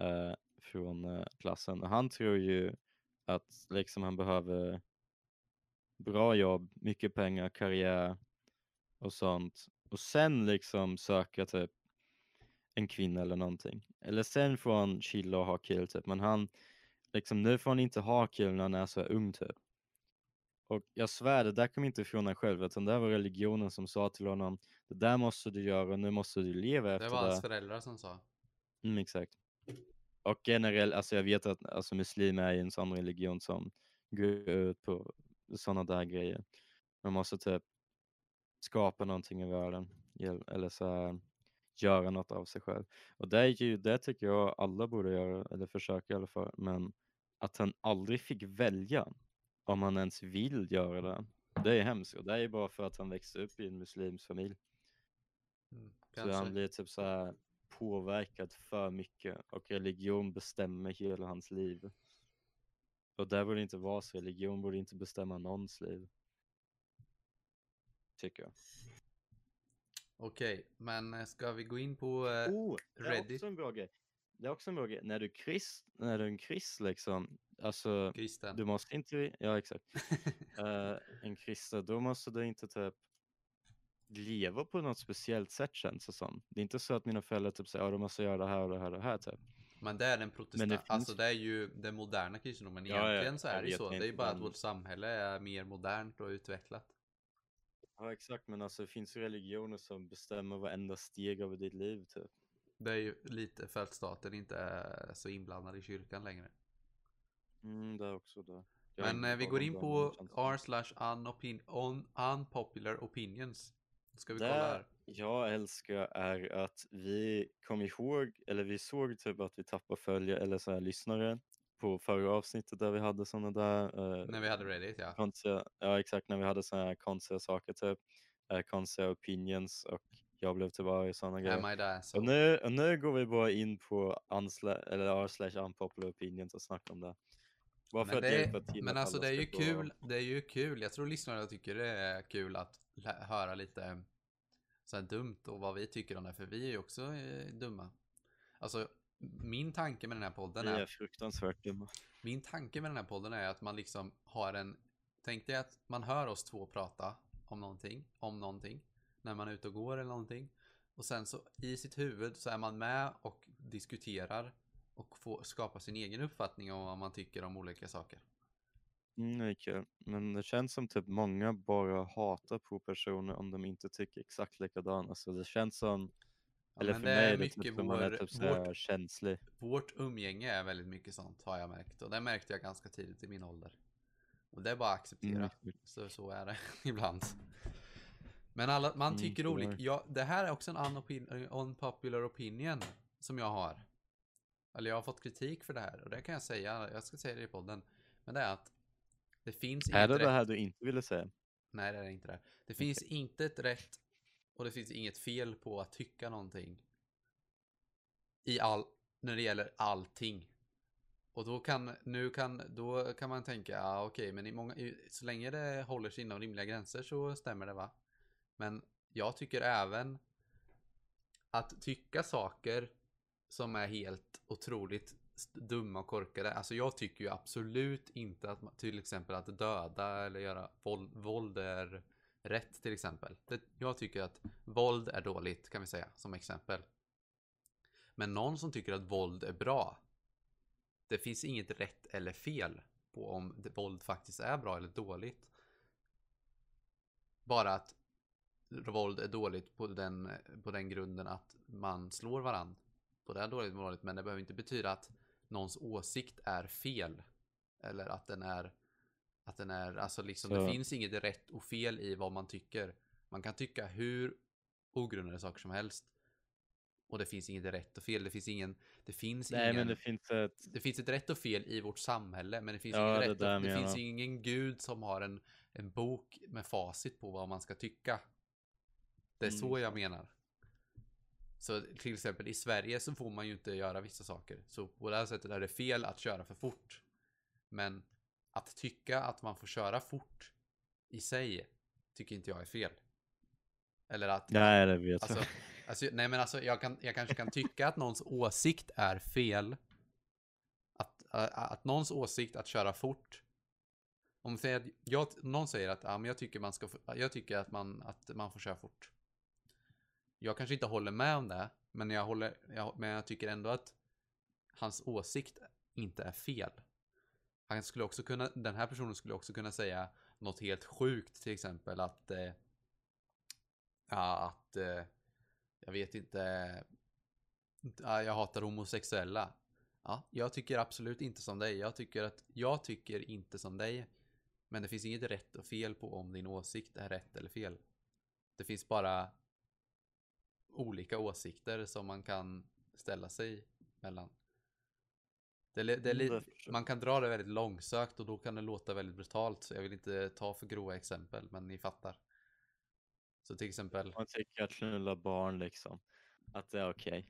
uh, från klassen och han tror ju att liksom han behöver bra jobb, mycket pengar, karriär och sånt och sen liksom söka typ en kvinna eller någonting. Eller sen får han chilla och ha kul typ, men han liksom nu får han inte ha kul när han är så ung typ. Och jag svär, det där kom inte från honom själv, utan det var religionen som sa till honom, det där måste du göra, nu måste du leva Det efter var det. hans föräldrar som sa. Mm, exakt. Och generellt, alltså jag vet att alltså, muslimer är en sån religion som går ut på sådana där grejer. Man måste typ skapa någonting i världen eller så här, göra något av sig själv. Och det, är ju, det tycker jag alla borde göra, eller försöka i alla fall. Men att han aldrig fick välja om han ens vill göra det. Det är hemskt och det är ju bara för att han växte upp i en muslimsk familj. Mm, Så han blir typ så här påverkad för mycket och religion bestämmer hela hans liv. Och det borde inte vara så, religion borde inte bestämma någons liv. Tycker jag. Okej, men eh, ska vi gå in på eh, Oh, det är också en bra grej. Det är också en bra grej. När du är krist, när du är en krist liksom, alltså Kristen? du måste inte, ja exakt, Eh, en kristen, då måste du inte typ leva på något speciellt sätt känns det som. Det är inte så att mina föräldrar typ säger, ja du måste göra det här och det här och det här typ. Men det är den protestant, finns- alltså det är ju den moderna kristendomen. Ja, ja, Egentligen så är det ju så. Det är ju bara att vårt samhälle är mer modernt och utvecklat. Ja exakt, men alltså det finns religioner som bestämmer varenda steg över ditt liv typ. Det är ju lite för att staten inte är så inblandad i kyrkan längre. Mm, det är också det. Jag Men eh, vi går in på r slash unpopular opinions. Ska vi Det kolla här? jag älskar är att vi kom ihåg, eller vi såg typ att vi tappade följare eller så här lyssnare på förra avsnittet där vi hade sådana där eh, När vi hade Reddit ja. konstiga, ja exakt när vi hade sådana här konstiga saker typ, eh, konstiga opinions och jag blev arg och sådana grejer. I the Och nu, och nu går vi bara in på r slash unpopular opinions och snackar om det. Bara för Men, att det hjälpa är, till men att alltså det är ju kul, det är ju kul. Jag tror lyssnarna tycker det är kul att höra lite så dumt och vad vi tycker om det, för vi är ju också eh, dumma. Alltså, min tanke med den här podden Vi är är fruktansvärt dumma. Min tanke med den här podden är att man liksom har en... Tänk dig att man hör oss två prata om någonting, om någonting, när man är ute och går eller någonting. Och sen så i sitt huvud så är man med och diskuterar och får skapa sin egen uppfattning om vad man tycker om olika saker. Mm, det är kul. Men det känns som typ många bara hatar på personer om de inte tycker exakt likadant. Alltså det känns som, Ja, eller men för det mig är är det mycket typ som man är vår- typ så vårt- känslig. Vårt umgänge är väldigt mycket sånt har jag märkt och det märkte jag ganska tidigt i min ålder. Och det är bara att acceptera. Mm. Så, så är det ibland. Men alla, man Mm, tycker tyvärr. olika. Ja, det här är också en unopin- unpopular opinion som jag har. Eller jag har fått kritik för det här och det kan jag säga. Jag ska säga det i podden. Men det är att det finns Är det inget det rätt. här du inte ville säga? Nej, det är inte det. Det finns inte ett rätt och det finns inget fel på att tycka någonting. I all, när det gäller allting. Och då kan, nu kan, då kan man tänka, ja okej, men i många, i, så länge det håller sig inom rimliga gränser så stämmer det va? Men jag tycker även att tycka saker som är helt otroligt dumma och korkade. Alltså jag tycker ju absolut inte att man, till exempel att döda eller göra våld, våld är rätt till exempel. Det, jag tycker att våld är dåligt kan vi säga som exempel. Men någon som tycker att våld är bra. Det finns inget rätt eller fel på om det, våld faktiskt är bra eller dåligt. Bara att våld är dåligt på den, på den grunden att man slår varandra. På det är dåligt dåligt, men det behöver inte betyda att någons åsikt är fel. Eller att den är, att den är, alltså liksom Så- det finns inget rätt och fel i vad man tycker. Man kan tycka hur ogrundade saker som helst. Och det finns inget rätt och fel, det finns ingen, det finns Nej ingen, men det finns ett, det finns ett rätt och fel i vårt samhälle, men det finns, Ja, ingen det rätt och, det finns ingen gud som har en, en bok med facit på vad man ska tycka. Det är Mm, så jag menar. Så till exempel i Sverige så får man ju inte göra vissa saker. Så på det här sättet är det fel att köra för fort. Men att tycka att man får köra fort i sig tycker inte jag är fel. Eller att nej det vet Alltså, jag. alltså, nej men alltså jag, kan, jag kanske kan tycka att någons åsikt är fel. Att, att någons åsikt att köra fort. Om säger jag, någon säger att ja, men jag, tycker man ska, jag tycker att man, att man får köra fort. Jag kanske inte håller med om det, men jag, håller, jag, men jag tycker ändå att hans åsikt inte är fel. Han skulle också kunna, den här personen skulle också kunna säga något helt sjukt, till exempel att eh, att eh, jag vet inte. Jag hatar homosexuella. Ja, jag tycker absolut inte som dig. Jag tycker att jag tycker inte som dig. Men det finns inget rätt och fel på om din åsikt är rätt eller fel. det finns bara olika åsikter som man kan ställa sig mellan. Det, det Mm, man kan dra det väldigt långsökt och då kan det låta väldigt brutalt. Så jag vill inte ta för grova exempel, men ni fattar. Så till exempel, Man tycker att knulla barn liksom, att det är okej.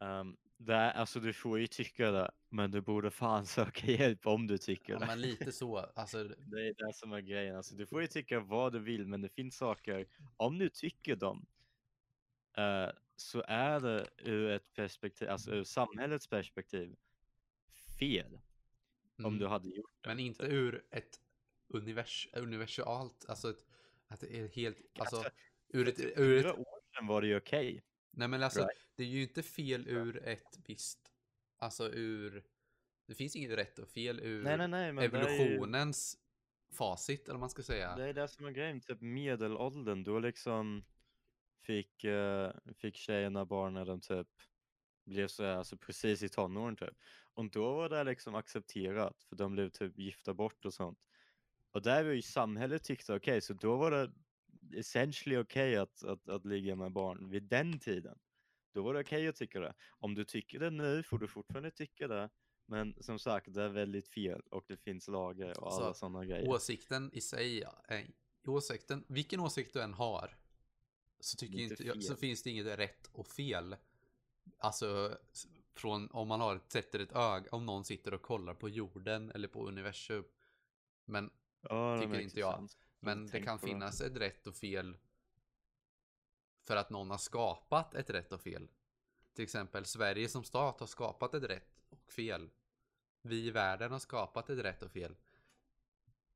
Ehm, det är, alltså du får ju tycka det, men du borde fan söka hjälp om du tycker ja, det. men lite så. Alltså, Det är det som är grejen. Alltså, du får ju tycka vad du vill, men det finns saker, om du tycker dem, eh, så är det ur ett perspektiv, alltså ur samhällets perspektiv, fel om mm. du hade gjort det. Men inte ur ett univers universalt, alltså ett, att det är helt, alltså, Alltså, ur ett, ur ett, år sedan var det ju okej. nej men alltså, right? det är ju inte fel ur ett visst, alltså ur, det finns inget rätt och fel ur Nej, nej, nej, är ju, evolutionens facit, eller vad man ska säga. det är det som är grejen, typ medelåldern, då liksom fick, eh, fick tjejerna barn när de typ blev så här, alltså precis i tonåren typ. Och då var det liksom accepterat, för de blev typ gifta bort och sånt. Och där var ju samhället tyckte okej, så då var det essentially okej att, att, att ligga med barn vid den tiden. Då var det okej att tycka det. Om du tycker det nu får du fortfarande tycka det. Men som sagt, det är väldigt fel och det finns lagar och alla sådana grejer. Åsikten i sig, är, åsikten, vilken åsikt du än har, så tycker inte jag, så finns det inget rätt och fel. Alltså, från om man har sätter ett öga, om någon sitter och kollar på jorden eller på universum. Men, Ja, tycker inte jag. sense. men det kan på det. finnas ett rätt och fel för att någon har skapat ett rätt och fel. Till exempel Sverige som stat har skapat ett rätt och fel. Vi i världen har skapat ett rätt och fel.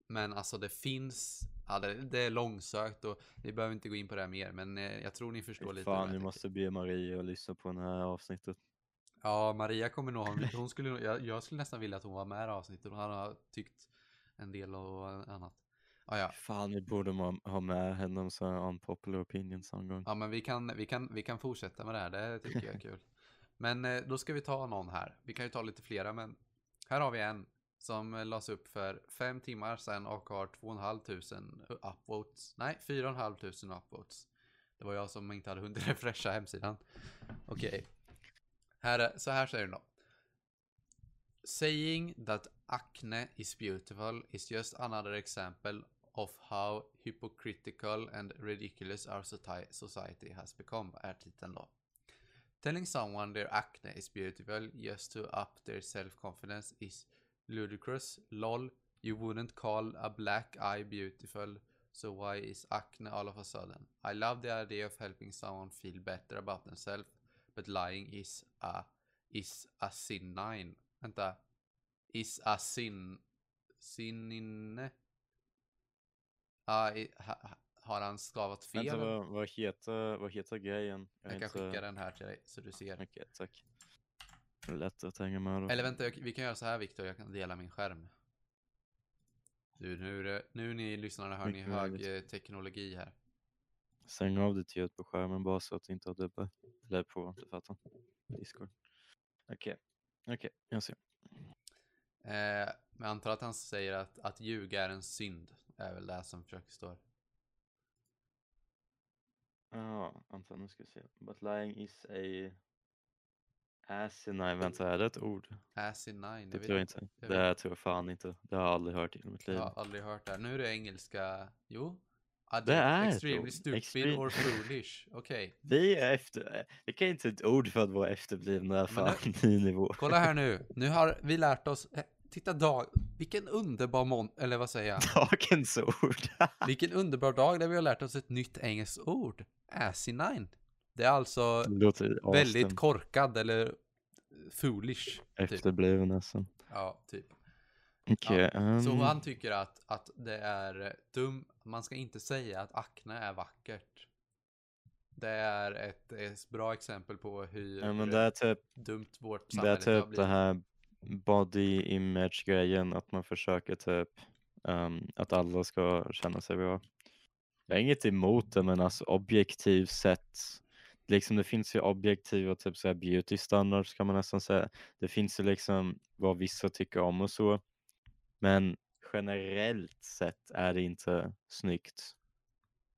Men alltså det finns, ja det, det är långsökt och vi behöver inte gå in på det här mer men eh, jag tror ni förstår lite. Fan, tänker. måste be Maria att lyssna på det här avsnittet. Ja, Maria kommer nog ha, hon skulle, jag, jag skulle nästan vilja att hon var med i avsnittet. Hon hade tyckt en del och annat. Ja, ja. Fan, vi borde ha- ha med henne om så här unpopular opinions någon gång. Ja, men vi kan, vi, kan, vi kan fortsätta med det här. Det tycker jag är kul. Men eh, då ska vi ta någon här. Vi kan ju ta lite flera, men här har vi en som eh, lades upp för fem timmar sedan och har 2 500 upvotes. Nej, 4 500 upvotes. Det var jag som inte hade hunnit refresha hemsidan. Okej. Här, är- så här säger den då. Saying that acne is beautiful is just another example of how hypocritical and ridiculous our society has become, är titeln då. Telling someone their acne is beautiful just to up their self-confidence is ludicrous. Lol, you wouldn't call a black eye beautiful, so why is acne all of a sudden? I love the idea of helping someone feel better about themselves, but lying is a, is a sinine. Vänta. Is a sin... Sinine? Ja, i- ha, ha- har han stavat fel? Vänta, vad, vad, heter, vad heter grejen? jag är kan inte- skicka den här till dig så du ser. Okej, tack. Lätt att hänga med då. Eller vänta, jag, vi kan göra så här Viktor, jag kan dela min skärm. Du, nu, nu ni lyssnarna hör ni hög möjligt. eh, teknologi här. Stäng av ditt ljud på skärmen bara så att du inte har dubbar. Eller på, du fattar. Discord. Okej, okej, jag ser. Eh, men jag antar att han säger att, att ljuga är en synd. är väl det som försöker stå. Ja, antar nu ska vi se. But lying is a asinine. Vänta, är det ett ord? Asinine, Det tror jag inte. jag Det tror jag fan inte. Det har jag aldrig hört i mitt liv. Jag har aldrig hört det. Nu är det engelska. Jo. Ah, Det är Extremely stupid Extreme- or foolish. Okej. Vi är efter... Vi kan inte ett ord för att vara efterblivna fan ny nivå. Kolla här nu. Nu har vi lärt oss. eh, Titta dag. Vilken underbar mån... Eller vad säger jag? Dagens ord. Vilken underbar dag där vi har lärt oss ett nytt engelskt ord. Asinine. Det är alltså Det väldigt korkad eller foolish. Typ. Efterbliven nästan. Ja, typ. Okej. Så ehm, han tycker att, att det är dum. Man ska inte säga att akne är vackert. Det är ett, ett bra exempel på hur ja, men det är typ, dumt vårt det är samhälle har typ blivit. det här body image grejen. Att man försöker typ ehm, att alla ska känna sig bra. Jag har inget emot det men alltså objektivt sett. Liksom det finns ju objektiva typ så här beauty standards kan man nästan säga. Det finns ju liksom vad vissa tycker om och så. Men generellt sett är det inte snyggt.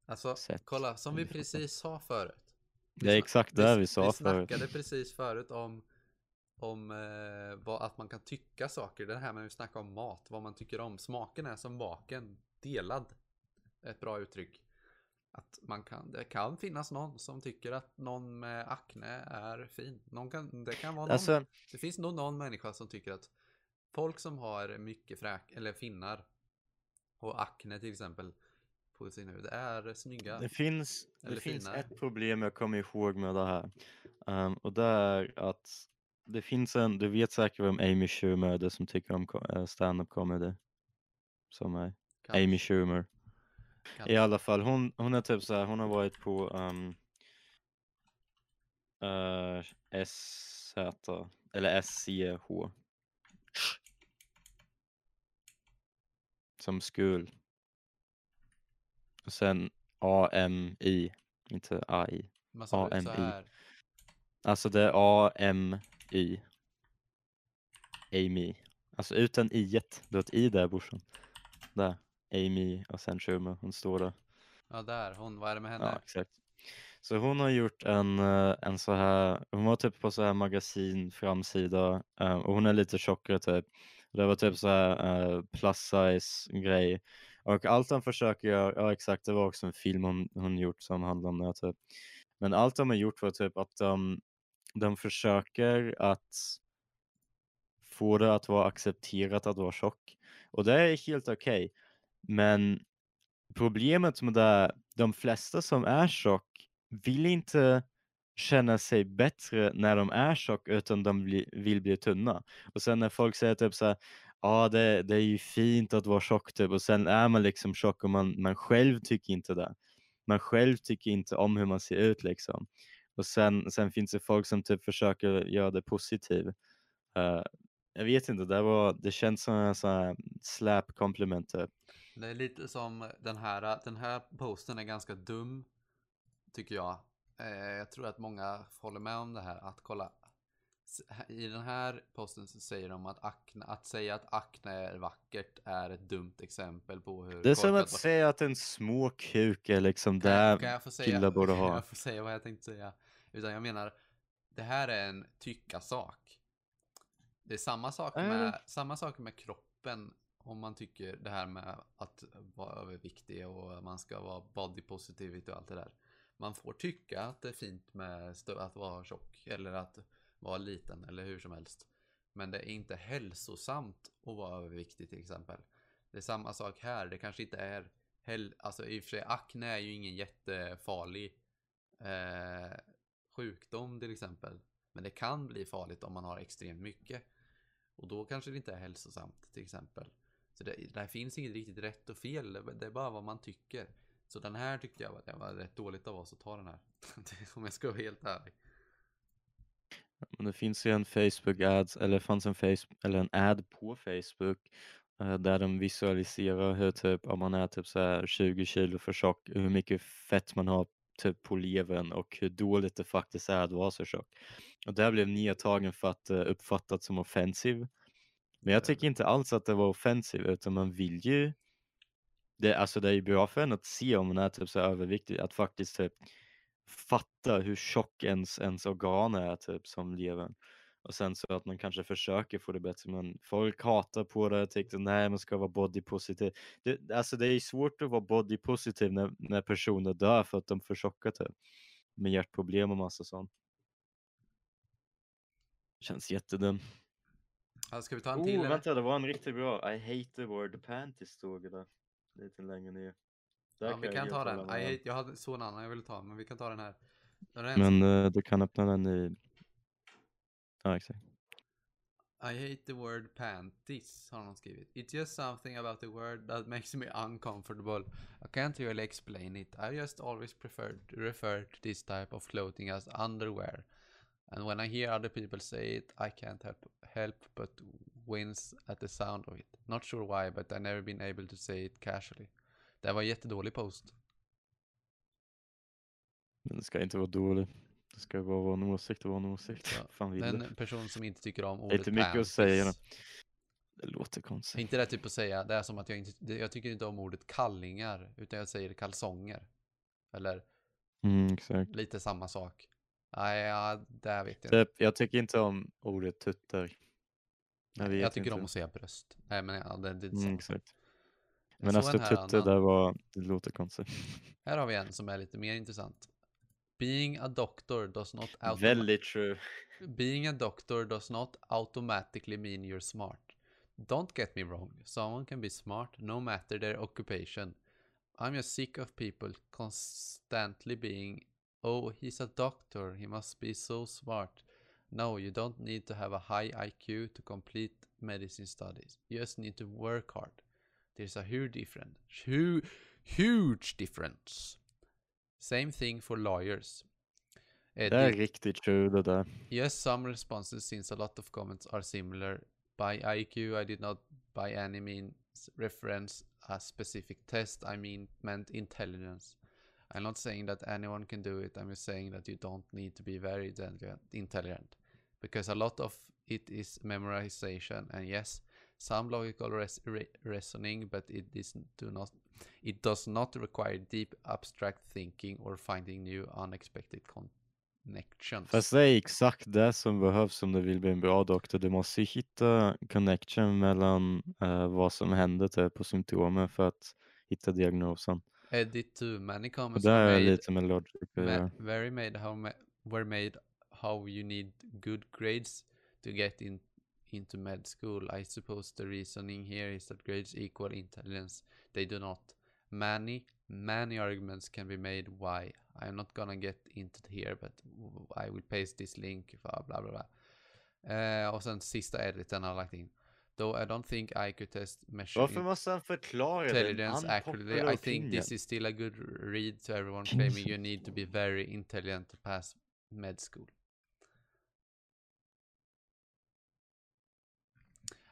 Alltså, Sätt. kolla, som vi precis sa förut. Det är exakt det vi sa Vi förut. snackade precis förut om, om eh, vad, att man kan tycka saker. Det här med att snacka om mat, vad man tycker om. Smaken är som baken, delad. Ett bra uttryck. Att man kan, det kan finnas någon som tycker att någon med akne är fin. Någon kan, det kan vara någon. Alltså, Det finns nog någon människa som tycker att folk som har mycket fräk, eller finnar och akne till exempel på sin hud är snygga. det finns, det finns ett problem jag kommer ihåg med det här. Ehm, och det är att det finns en, du vet säkert vem Amy Schumer är, det som tycker om eh, stand-up comedy. Som är Kanske, Amy Schumer. I alla fall, hon, hon är typ så här, hon har varit på um, uh, SZ, eller SCH. Som skul. Och sen AMI, inte AI. AMI. Alltså det är AMY. Amy. Alltså utan i Du har ett i där brorsan. Där. Amy och sen Schumer, hon står där. ja där, hon, vad är det med henne? Ja, exakt. Så hon har gjort en, eh, en så här, hon var typ på så här magasin framsida eh, och hon är lite tjockare typ. Det var typ så här eh, plus size grej. Och allt de försöker göra, ja exakt det var också en film hon, hon gjort som handlade om det typ. Men allt de har gjort var typ att de, de försöker att få det att vara accepterat att vara tjock. Och det är helt okej. Men problemet med det, är, de flesta som är tjock vill inte känna sig bättre när de är tjock utan de bli, vill bli tunna. Och sen när folk säger typ så här, ja det, det är ju fint att vara tjock typ och sen är man liksom tjock och man, man själv tycker inte det. Man själv tycker inte om hur man ser ut liksom. Och sen, sen finns det folk som typ försöker göra det positivt. Uh, eh, jag vet inte, det, var, det känns som en sån här slap compliment typ. Det är lite som den här, den här posten är ganska dum, tycker jag. Eh, jag tror att många håller med om det här, att kolla. I den här posten så säger de att, akne, att säga att akne är vackert är ett dumt exempel på hur Det är som att var- säga att en små kuk är liksom Kan där kan jag få säga, killar borde ha. jag få säga vad jag tänkte säga? Utan jag menar, det här är en tycka-sak. Det är samma sak, med, samma sak med kroppen. Om man tycker det här med att vara överviktig och man ska vara body positivity och allt det där. Man får tycka att det är fint med att vara tjock eller att vara liten eller hur som helst. Men det är inte hälsosamt att vara överviktig till exempel. Det är samma sak här. Det kanske inte är alltså i och för sig, akne är ju ingen jättefarlig eh, sjukdom till exempel. Men det kan bli farligt om man har extremt mycket. Och då kanske det inte är hälsosamt till exempel. Så det, där finns inget riktigt rätt och fel, det är bara vad man tycker. Så den här tyckte jag var, det var rätt dåligt av oss att ta den här. om jag ska vara helt ärlig. Men det finns ju en Facebook ads, eller fanns en, Facebook, eller en ad på Facebook eh, där de visualiserar hur typ om man är typ så här 20 kilo för tjock, hur mycket fett man har typ på levern och hur dåligt det faktiskt är att vara så tjock. Och där blev nedtagen för att eh, uppfattas som offensiv. Men jag tycker inte alls att det var offensivt utan man vill ju det, alltså det är ju bra för en att se om man är typ så överviktig, att faktiskt typ fatta hur tjock ens, ens organ är typ som levern. Och sen så att man kanske försöker få det bättre men folk hatar på det, och tycker nej man ska vara body positive. Det, alltså det är ju svårt att vara body positive när, när personer dör för att de är för tjocka typ. Med hjärtproblem och massa sånt. Känns jättedumt. Ja, ska vi ta en till Oh, eller? vänta, det var en riktigt bra. I hate the word panties stod det där. Lite längre ner. Där Ja, vi jag kan ta den. I hate, jag hade så en annan jag ville ta, men vi kan ta den här. Den Men eh, du kan öppna den i... Ja, exakt. I hate the word panties, har någon skrivit. It's just something about the word that makes me uncomfortable. I can't really explain it. I just always prefer to refer to this type of clothing as underwear. And when I hear other people say it, I can't help, help but wince at the sound of it. Not sure why, but I've never been able to say it casually. Det var en jättedålig post. Men det ska inte vara dåligt. Det ska bara vara en åsikt och vara en åsikt. Ja, Fan vill En du? person som inte tycker om är ordet inte mycket att panties. säga. Det låter konstigt. Inte det typ att säga, det är som att jag inte, det- jag tycker inte om ordet kallingar, utan jag säger kalsonger. Eller Mm, exakt. lite samma sak. Nej, ja, där vet jag Typ, jag tycker inte om ordet tutter. Jag, Jag tycker inte. om att säga bröst. Nej, men ja, det, det är Mm, exakt. Men alltså annan. där var, det låter konstigt. Här har vi en som är lite mer intressant. Being a doctor does not Väldigt true. Being a doctor does not automatically mean you're smart. Don't get me wrong, someone can be smart no matter their occupation. I'm just sick of people constantly being, oh, he's a doctor, he must be so smart. No, you don't need to have a high IQ to complete medicine studies. You just need to work hard. There's a huge difference. Huge, huge difference. Same thing for lawyers. Det är Eddie- er riktigt true det där. Yes, some responses since a lot of comments are similar. By IQ, I did not by any means reference a specific test. I mean meant intelligence. I'm not saying that anyone can do it. I'm just saying that you don't need to be very intelligent- because a lot of it is memorization. And yes, some logical res- re- reasoning, but it is do not. It does not require deep abstract thinking or finding new unexpected connections. Fast det är exakt det som behövs om du vill bli en bra doktor. Du måste hitta connection mellan eh, vad som händer på symptomen för att hitta diagnosen. Edit too. Many comments det är made, lite med logic ma- very made how ma- were made how you need good grades to get in into med school. I suppose the reasoning here is that grades equal intelligence. They do not. Many many arguments can be made why. I'm not gonna get into it here, but I will paste this link. Bla blah, blah. bla. Eh, och sen sista editen har lagt in. Though I don't think I could test measure Varför måste han förklara intelligence accurately. I think this is still a good read to everyone claiming you need to be very intelligent to pass med school.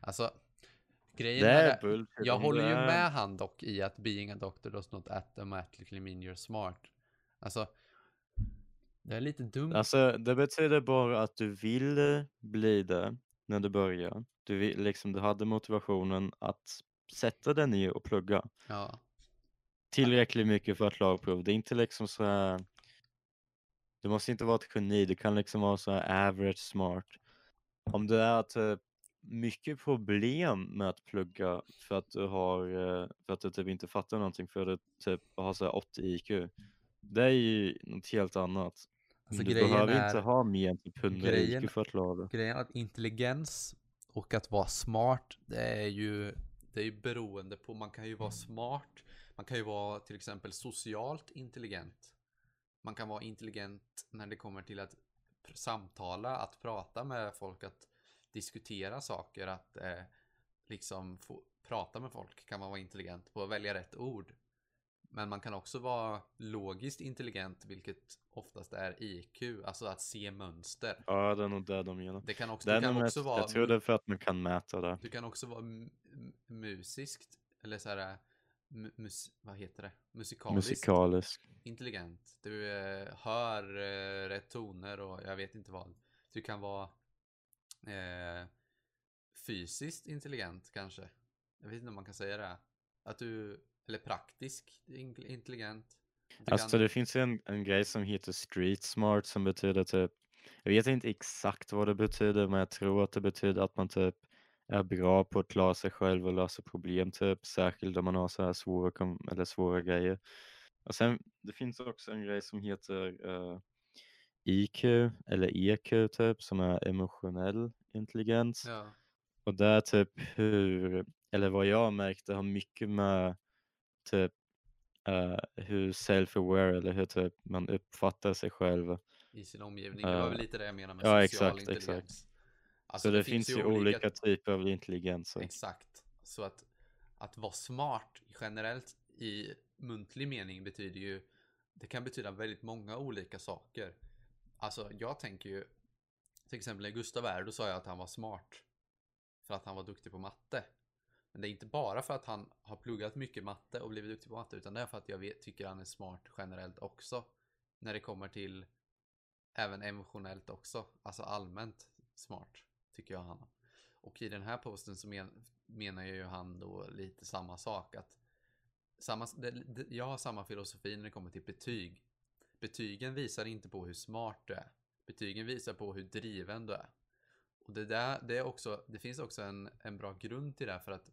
Alltså, grejen Det är bullshit. jag håller ju är- med han dock i att being a doctor does not automatically mean you're smart. Alltså, det är lite dumt. Alltså det betyder bara att du vill bli det när du börjar. Du, liksom, du hade motivationen att sätta dig ner och plugga Ja, tillräckligt mycket för att klara prov. Det är inte liksom så här. Du måste inte vara ett geni, du kan liksom vara så här average smart. Om det är typ mycket problem med att plugga för att du har, eh, för att du typ inte fattar någonting för att du typ har så här 80 IQ. Det är ju något helt annat. alltså du behöver är... inte ha mer än typ 100 grejen- IQ för att klara det. Grejen är att intelligens och att vara smart, det är ju det är ju beroende på, man kan ju vara smart, man kan ju vara till exempel socialt intelligent. Man kan vara intelligent när det kommer till att samtala, att prata med folk, att diskutera saker, att eh, liksom få prata med folk kan man vara intelligent på att välja rätt ord. Men man kan också vara logiskt intelligent, vilket oftast är IQ, alltså att se mönster. Ja, det är nog det de menar. Det kan också, Det kan också vara, jag tror det är för att man kan mäta det. du kan också vara mu- mu- musiskt, eller så här, mu- mus, vad heter det? Musikaliskt Musikalisk. intelligent. Du eh, hör eh, rätt toner och jag vet inte vad. Du kan vara eh, fysiskt intelligent kanske. Jag vet inte om man kan säga det. Att du, eller praktisk in- intelligent. Alltså det finns ju en, en grej som heter street smart som betyder typ, jag vet inte exakt vad det betyder men jag tror att det betyder att man typ är bra på att klara sig själv och lösa problem typ, särskilt om man har så här svåra, kom- eller svåra grejer. Och sen, det finns också en grej som heter eh, IQ eller EQ typ, som är emotionell intelligens. ja, Och det är typ hur, eller vad jag märkte har mycket med typ eh, hur self-aware eller hur typ man uppfattar sig själv. i sin omgivning. Det var väl Eh, lite det jag menade med ja, social exakt, exakt. intelligens. Alltså, Så det, finns ju olika, olika typer av intelligenser. Exakt. Så att, att vara smart generellt i muntlig mening betyder ju, det kan betyda väldigt många olika saker. Alltså jag tänker ju, till exempel när Gustav är, då sa jag att han var smart. För att han var duktig på matte. Men det är inte bara för att han har pluggat mycket matte och blivit duktig på matte, utan det är för att jag vet, tycker han är smart generellt också. När det kommer till även emotionellt också, alltså allmänt smart, tycker jag han. Och i den här posten så men, menar ju han då lite samma sak, att samma, det, det, jag har samma filosofi när det kommer till betyg. Betygen visar inte på hur smart du är. Betygen visar på hur driven du är. Och det, där, det, är också, det finns också en, en bra grund till det för att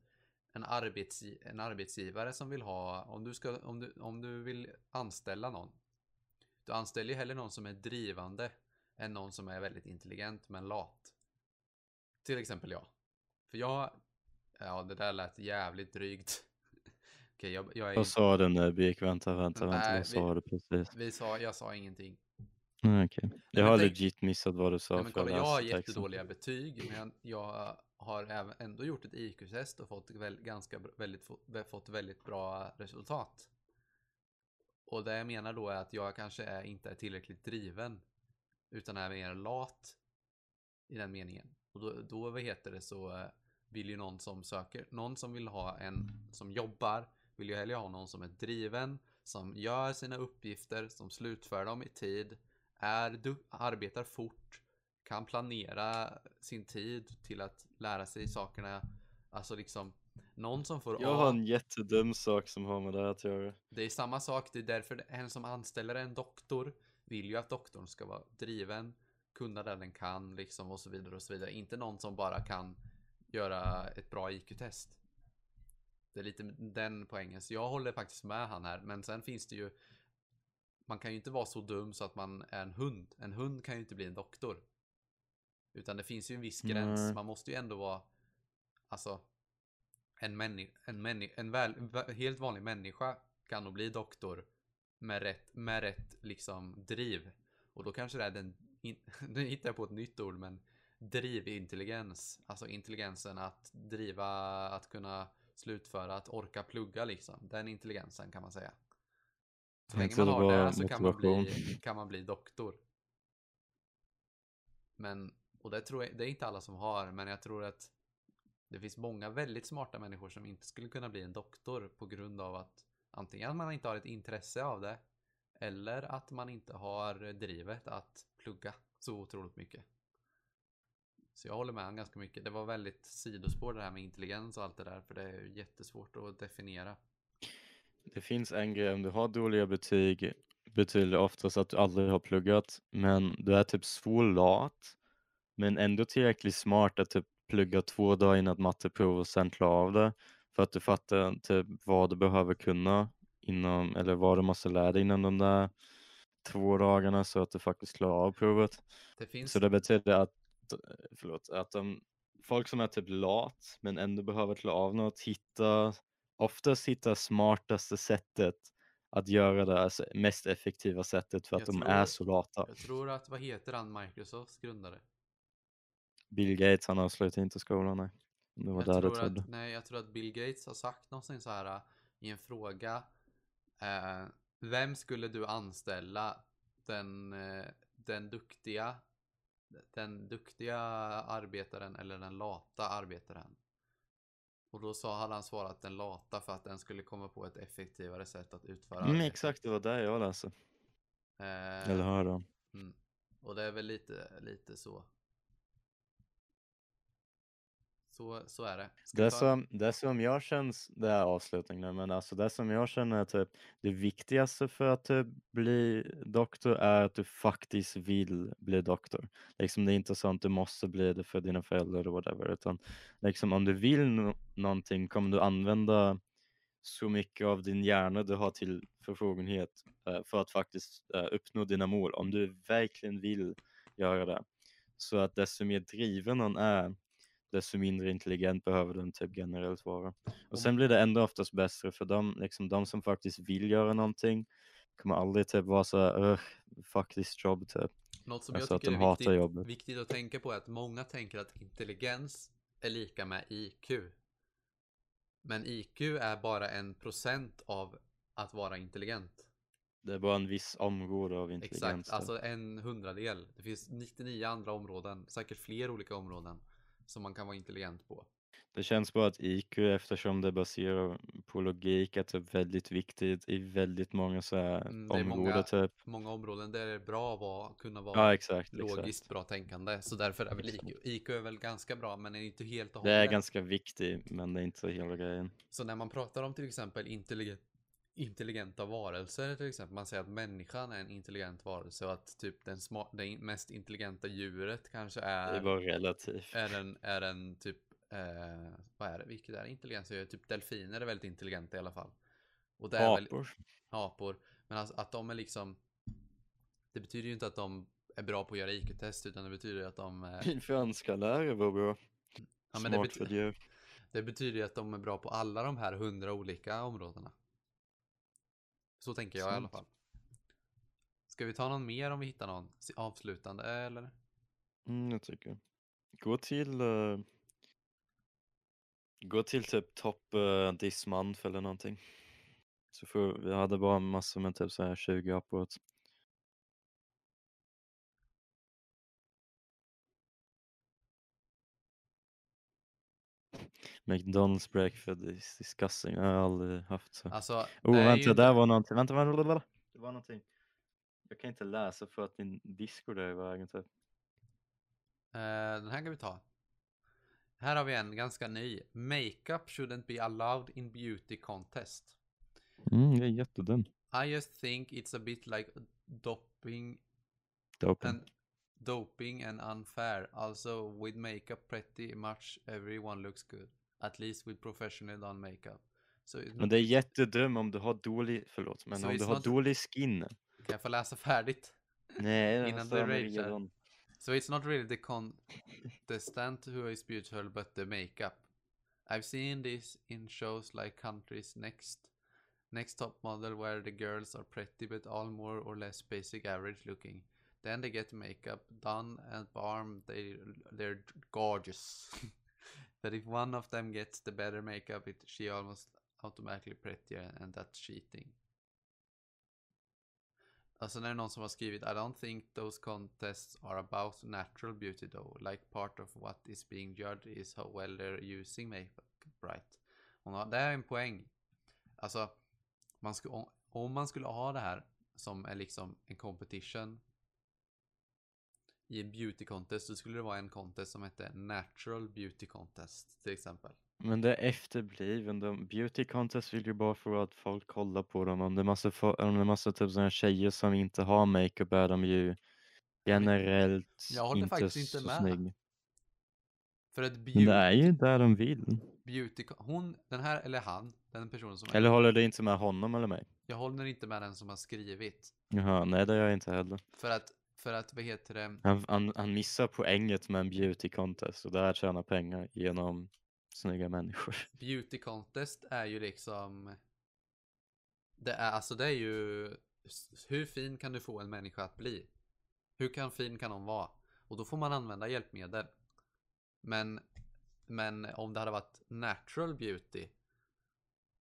en, arbets, en arbetsgivare som vill ha, om du, ska, om, du, om du vill anställa någon, du anställer ju hellre någon som är drivande än någon som är väldigt intelligent men lat. Till exempel jag. För jag, ja det där lät jävligt drygt. Okej, jag, jag är Vad sa du nu Birk? Vänta, vänta, vänta. Nej, Vad sa du precis? Vi sa, jag sa ingenting. Nej, okej. Jag men har tänk- legit missat vad du sa. Nej, men för kolla, jag jag har jättedåliga betyg, men jag har ändå gjort ett IQ-test och fått, ganska, väldigt, fått väldigt bra resultat. Och det jag menar då är att jag kanske är, inte är tillräckligt driven, utan är mer lat i den meningen. Och då, då vad heter det, så eh, vill ju någon som söker, någon som vill ha en som jobbar, vill ju hellre ha någon som är driven, som gör sina uppgifter, som slutför dem i tid, är, du- arbetar fort, kan planera sin tid till att lära sig sakerna. Alltså liksom, någon som får Jag har en jättedum sak som har med det här att göra. Det är samma sak, det är därför en som anställer en doktor vill ju att doktorn ska vara driven, kunna det den kan liksom och så vidare och så vidare. Inte någon som bara kan göra ett bra IQ-test. Det är lite den poängen, så jag håller faktiskt med han här. Men sen finns det ju, man kan ju inte vara så dum så att man är en hund. En hund kan ju inte bli en doktor. Utan det finns ju en viss gräns, Nej. man måste ju ändå vara, alltså, en, männi en, männi en väl, vä- helt vanlig människa kan nog bli doktor med rätt, med rätt liksom driv. Och då kanske det är den, in, nu hittar jag på ett nytt ord, men drivintelligens. Alltså intelligensen att driva, att kunna slutföra, att orka plugga liksom. Den intelligensen kan man säga. Så länge man har det så kan man, bli, kan man bli doktor. Men, och det tror jag, det är inte alla som har, men jag tror att det finns många väldigt smarta människor som inte skulle kunna bli en doktor på grund av att antingen att man inte har ett intresse av det eller att man inte har drivet att plugga så otroligt mycket. Så jag håller med honom ganska mycket. Det var väldigt sidospår det här med intelligens och allt det där för det är jättesvårt att definiera. Det finns en grej, om du har dåliga betyg betyder det oftast att du aldrig har pluggat, men du är typ så lat, men ändå tillräckligt smart att typ plugga två dagar innan ett matteprov och sen klara av det, för att du fattar typ vad du behöver kunna inom, eller vad du måste lära dig inom de där två dagarna så att du faktiskt klarar av provet. Det finns, Så det betyder att, förlåt, att de, folk som är typ lat men ändå behöver klara av något hittar, oftast hittar smartaste sättet att göra det, alltså mest effektiva sättet för att Jag de tror- är så lata. jag tror att, vad heter han, Microsofts grundare? Bill Gates han avslutar inte skolan, nej. Det var Jag där tror att, nej, jag tror att Bill Gates har sagt någonting så här äh, i en fråga. Eh, vem skulle du anställa? Den, eh, den duktiga den duktiga arbetaren eller den lata arbetaren? Och då sa, hade han svarat den lata för att den skulle komma på ett effektivare sätt att utföra Mm, arbetet. exakt, det var där jag läste. Eh, Eller hörde. mm. Och det är väl lite, lite så. Så, så är det. Ska Det ta- som, det som jag känns, det är avslutning nu, men alltså det som jag känner är typ det viktigaste för att typ bli doktor är att du faktiskt vill bli doktor. Liksom det är inte sånt du måste bli det för dina föräldrar eller whatever, utan liksom om du vill no någonting kommer du använda så mycket av din hjärna du har till förfogenhet eh, för att faktiskt eh, uppnå dina mål, om du verkligen vill göra det. Så att desto mer driven någon är, desto mindre intelligent behöver den typ generellt vara. Och sen blir det ändå oftast bättre för dem, liksom de som faktiskt vill göra någonting kommer aldrig typ vara så här, "Ugh, fuck this job typ. Något som Alltså jag att tycker de är viktigt, viktigt att tänka på är att många tänker att intelligens är lika med IQ. Men IQ är bara en procent av att vara intelligent. Det är bara en viss område av intelligens. Exakt, typ. alltså en hundradel. Det finns 99 andra områden, säkert fler olika områden som man kan vara intelligent på. Det känns bara att IQ eftersom det baserar på logik är typ väldigt viktigt i väldigt många så Mm, det är områden många typ. Många områden där det är bra att vara, kunna vara Ja exakt, logiskt exakt. bra tänkande. Så därför är väl IQ, IQ är väl ganska bra men är inte helt och Det är hållet. ganska viktigt men det är inte hela grejen. Så när man pratar om till exempel intelligen- intelligenta varelser till exempel. Man säger att människan är en intelligent varelse och att typ den, det mest intelligenta djuret kanske Det är, är bara relativt. är en, är en typ, eh, vad är det, vilket är intelligens? Typ delfiner är väldigt intelligenta i alla fall. Och det är väl Apor. apor. Men alltså, att de är liksom, det betyder ju inte att de är bra på att göra IQ-test utan det betyder att de Min franska lärare var bra. Ja, men det Smart bety- det betyder ju att de är bra på alla de här hundra olika områdena. Så tänker jag i alla fall. Ska vi ta någon mer om vi hittar någon avslutande eller? Mm, jag tycker. Gå till uh, Gå till typ topp uh, dismonth eller någonting. Så får, vi hade bara massor med typ så här 20 uppåt. McDonalds breakfast is disgusting. Jag har aldrig haft så. Alltså, Oh ju vänta, inte- där var någonting. Vänta, vänta, vänta, vänta. Det var någonting. Jag kan inte läsa för att min disco är i vägen typ. Eh, den här kan vi ta. Här har vi en ganska ny. Makeup shouldn't be allowed in beauty contest. Mm, det är jättedum. I just think it's a bit like doping Dopen. and doping and unfair. Also with makeup pretty much everyone looks good. At least with professionally done makeup. So Men det är jättedum om du har dålig, förlåt, men So om du har not- dålig skin. kan jag få läsa färdigt? Nej, Innan du ragear. So it's not really the contestant who is beautiful, but the makeup. I've seen this in shows like Country's Next, Next Top Model, where the girls are pretty but all more or less basic average looking. Then they get makeup done and barm, they they're gorgeous. but if one of them gets the better makeup, it she almost automatically prettier, and that's cheating. Alltså när det är någon som har skrivit I don't think those contests are about natural beauty though. Like part of what is being judged is how well they're using makeup right. Hon har, det är en poäng. Alltså, man skulle, om, om man skulle ha det här som är liksom en competition i en beauty contest så skulle det vara en contest som hette Natural Beauty Contest till exempel. Men det är efterbliven. De, beauty contest vill ju bara för att folk kollar på dem. Om det är massa, om det är massa typ sådana tjejer som inte har makeup är de ju generellt jag håller inte faktiskt inte så med. snygg. För att beauty, det är ju där de vill. beauty, hon, den här, eller han, den personen som är Eller håller du inte med honom eller mig? Jag håller inte med den som har skrivit. Jaha, nej det gör jag inte heller. För att, för att vad heter det? Han, han, han missar poänget med en beauty contest och det är att tjäna pengar genom snygga människor. Beauty contest är ju liksom. Det är alltså det är ju. Hur fin kan du få en människa att bli? Hur kan fin kan hon vara? Och då får man använda hjälpmedel. Men, men om det hade varit natural beauty.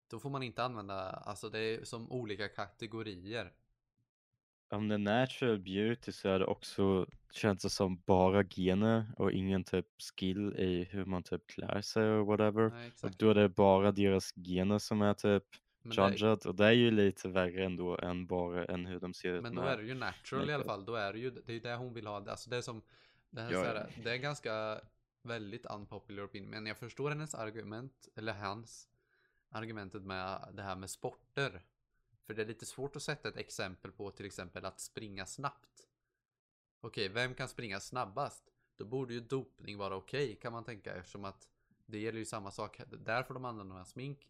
Då får man inte använda, alltså det är som olika kategorier. Om det är natural beauty så är det också, känns det som bara gener och ingen typ skill i hur man typ klär sig och whatever. Nej, Och då är det bara deras gener som är typ Men, det, judged och det är ju lite värre ändå än bara än hur de ser ut men då är det ju natural i alla fall. Då är det ju, det är det hon vill ha. Alltså det är som, det, här, Ja, så ja. här, det är ganska väldigt unpopular opinion. Men jag förstår hennes argument, eller hans argumentet med det här med sporter. För det är lite svårt att sätta ett exempel på till exempel att springa snabbt. Okej, vem kan springa snabbast? Då borde ju dopning vara okej kan man tänka eftersom att det gäller ju samma sak. Där får de använda smink.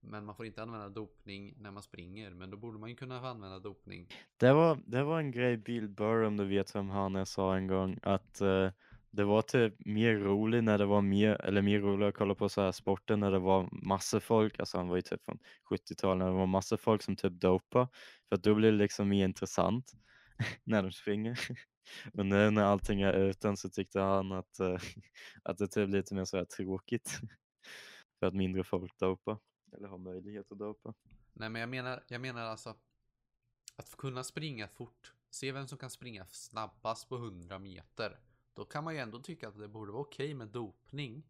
Men man får inte använda dopning när man springer. Men då borde man ju kunna använda dopning. Det var, det var en grej Bill Burr, om du vet vem han är, sa en gång att eh, det var typ mer roligt när det var mer, eller mer roligt att kolla på så här sporten när det var massor folk, alltså han var ju typ från 70-talet, när det var massor folk som typ dopa för då blir det liksom mer intressant när de springer. Och nu när allting är utan så tyckte han att, eh, att det typ lite mer så här tråkigt för att mindre folk dopar, eller har möjlighet att dopa. Nej men jag menar, jag menar alltså att kunna springa fort. Se vem som kan springa snabbast på 100 meter. Då kan man ju ändå tycka att det borde vara okej med dopning.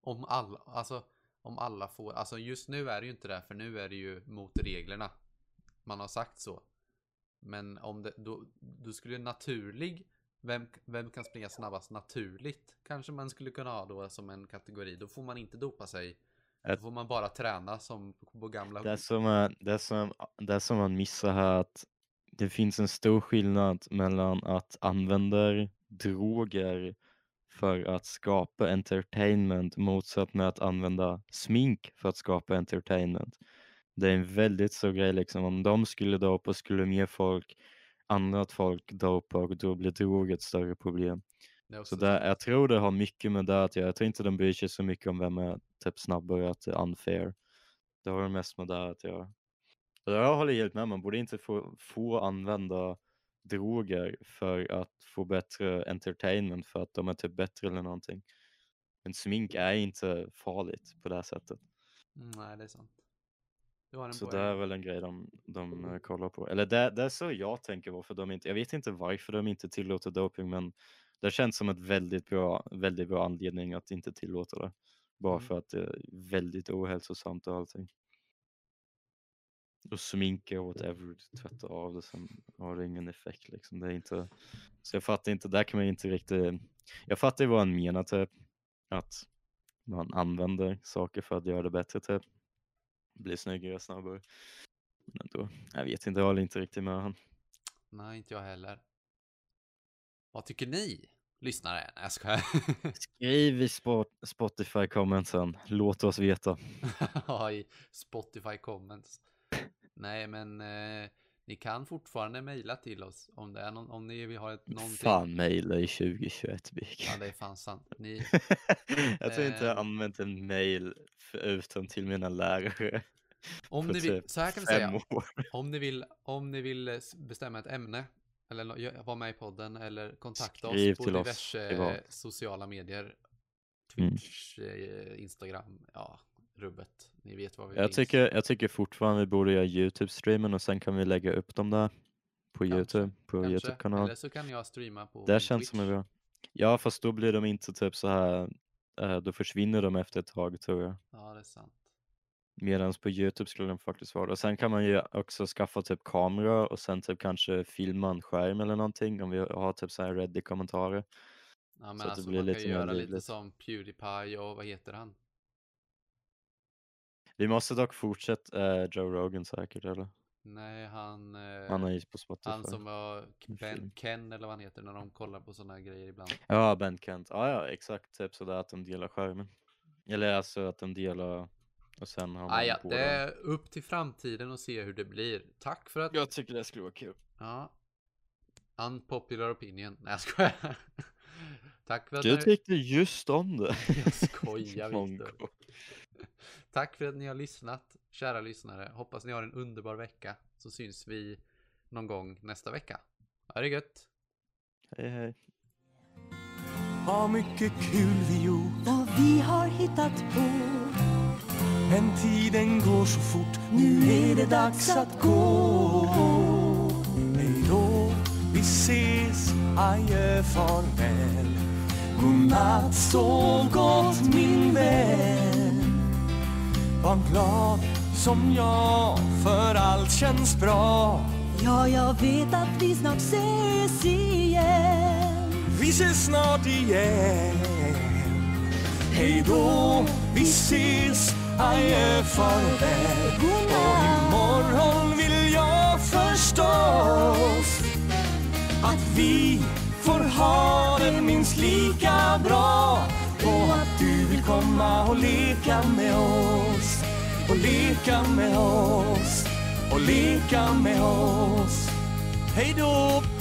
Om alla, alltså om alla får, alltså just nu är det ju inte det för nu är det ju mot reglerna. Man har sagt så. Men om det, då, då skulle naturlig, vem, vem kan springa snabbast naturligt? Kanske man skulle kunna ha då som en kategori. Då får man inte dopa sig Då får man bara träna som på gamla Det som, är, det, som, det som man missar här att det finns en stor skillnad mellan att använda droger för att skapa entertainment motsatt med att använda smink för att skapa entertainment. Det är en väldigt stor grej liksom. Om de skulle dopa skulle mer folk, annat folk dopa och då blir drog ett större problem. Så det, jag tror det har mycket med det att göra. Jag tror inte de bryr sig så mycket om vem är typ snabbare, att det är unfair. Det har mest med det att göra. Jag håller helt med, man borde inte få, få använda droger för att få bättre entertainment för att de är typ bättre eller någonting. Men smink är inte farligt på det här sättet. Nej, det är sant. Så det är väl en grej de, de eh, kollar på. Eller det, det är så jag tänker varför de inte, jag vet inte varför de inte tillåter doping men det känns som ett väldigt bra, väldigt bra anledning att inte tillåta det. Bara Mm. för att det är väldigt ohälsosamt och allting. Och sminka och whatever, du tvättar av det sen har det ingen effekt liksom. Det är inte, så jag fattar inte, där kan man inte riktigt, jag fattar ju vad han menar typ. Att man använder saker för att göra det bättre typ. Bli snyggare snabbare. Men ändå, jag vet inte, jag håller inte riktigt med han. Nej, inte jag heller. Vad tycker ni, lyssnare? Nej, jag skojar. Skriv i spot, Spotify commentsen, låt oss veta. Ja, i Spotify comments. Nej, men eh, ni kan fortfarande mejla till oss om det är någon, om ni vill ha ett någonting. Fan mejla i 2021 Bik. Ja, det är fan sant. Ni, jag tror inte jag Ehm. använt en mail förutom till mina lärare. om ni vill, typ så här kan vi säga. Om ni vill, om ni vill eh, bestämma ett ämne eller vara med i podden eller kontakta Skriv oss på oss diverse privat. sociala medier. Mm. Twitch, eh, Instagram, ja, rubbet. Ni vet vad vi Jag finns. tycker, jag tycker fortfarande vi borde göra Youtube-streamen och sen kan vi lägga upp dem där på Kanske, Youtube, på. Youtube-kanal. Eller så kan jag streama på Det känns som Twitch. bra. Ja, fast då blir de inte typ så här, eh, då försvinner de efter ett tag tror jag. Ja, det är sant. Medan på Youtube skulle de faktiskt vara. Och sen kan man ju också skaffa typ kamera och sen typ kanske filma en skärm eller någonting om vi har typ så här ready kommentarer. Ja, men Så att det alltså blir man kan lite mer göra lite som Pewdiepie och vad heter han? Vi måste dock fortsätta eh, Joe Rogan säkert eller? Nej, han... Eh, Han är på Spotify. han som var En Ben. Ken eller vad han heter när de kollar på sådana grejer ibland. Ja, Ben Kent. Ja, ja, exakt. Typ sådär att de delar skärmen. Eller alltså att de delar och sen har man Ah, ja, båda. det är upp till framtiden och se hur det blir. Tack för att... Jag tycker det skulle vara kul. Ja. Unpopular opinion. Nej, jag skojar. Tack för att Du ni... tyckte just om det. Jag skojar. Viktor. Tack för att ni har lyssnat, kära lyssnare. Hoppas ni har en underbar vecka. Så syns vi någon gång nästa vecka. Ha det gött! Hej hej. Vad mycket kul vi gjort vad vi har hittat på. Men tiden går så fort Nu är det dags att gå Hej då, vi ses Adjö, farväl Godnatt, sov gott min vän Var glad som jag För allt känns bra. Ja, jag vet att vi snart ses igen. Vi ses snart igen. Hej då, vi ses. Adjö, farväl Och imorgon vill jag förstås Att vi får ha det minst lika bra på att du vill komma och leka med oss. Och leka med oss. Och leka med oss. Hej då!